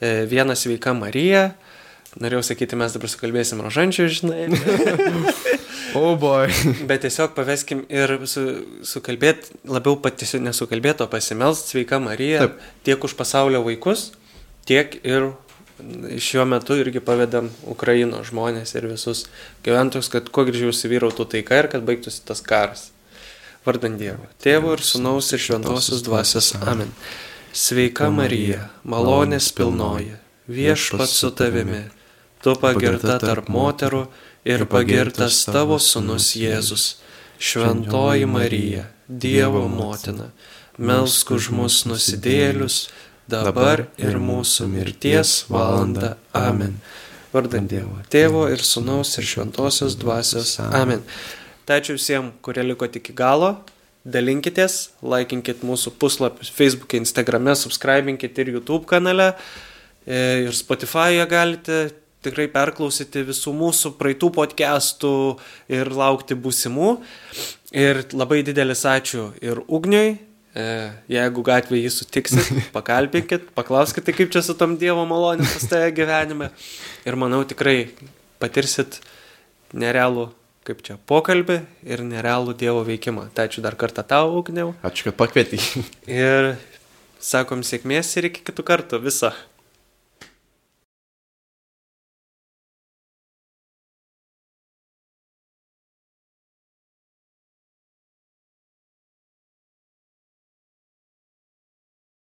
e, vieną sveiką Mariją. Norėjau sakyti, mes dabar sukalbėsim rožančių, žinai. O, oh boy. Bet tiesiog paveskim ir su, sukalbėti, labiau patys nesukalbėti, o pasimelst sveika Marija Taip. tiek už pasaulio vaikus, tiek ir šiuo metu irgi pavedam Ukraino žmonės ir visus gyventojus, kad kuo greičiau įsivyrautų taika ir kad baigtųsi tas karas. Vardant Dievo. Tėvo ir Sūnaus ir Šventosios Dvasios. Amen. Sveika Marija, malonės pilnoji, viešpat su tavimi, tu pagirta tarp moterų ir pagirtas tavo Sūnus Jėzus. Šventoji Marija, Dievo motina, melsk už mus nusidėlius, dabar ir mūsų mirties valanda. Amen. Vardant Dievo, Tėvo ir Sūnaus ir Šventosios Dvasios. Amen. Tai ačiū visiems, kurie liko iki galo. Dalinkitės, laikinkit mūsų puslapius Facebook'e, Instagram'e, subscribinkit ir YouTube kanale. E, Ir Spotify'e galite tikrai perklausyti visų mūsų praeitų podcastų ir laukti būsimų. Ir labai didelis ačiū ir Ugniui. E, Jeigu gatvėje jį sutiksit, pakalbinkit, paklauskite, kaip čia su tom Dievo malonė pas tave gyvenime. Ir manau tikrai patirsit nerealų, kaip čia, pokalbį ir nerealų Dievo veikimą. Tai ačiū dar kartą tau, Ugniau. Ačiū, kad pakvietei. Ir sakom sėkmės ir iki kitų kartų. Viso.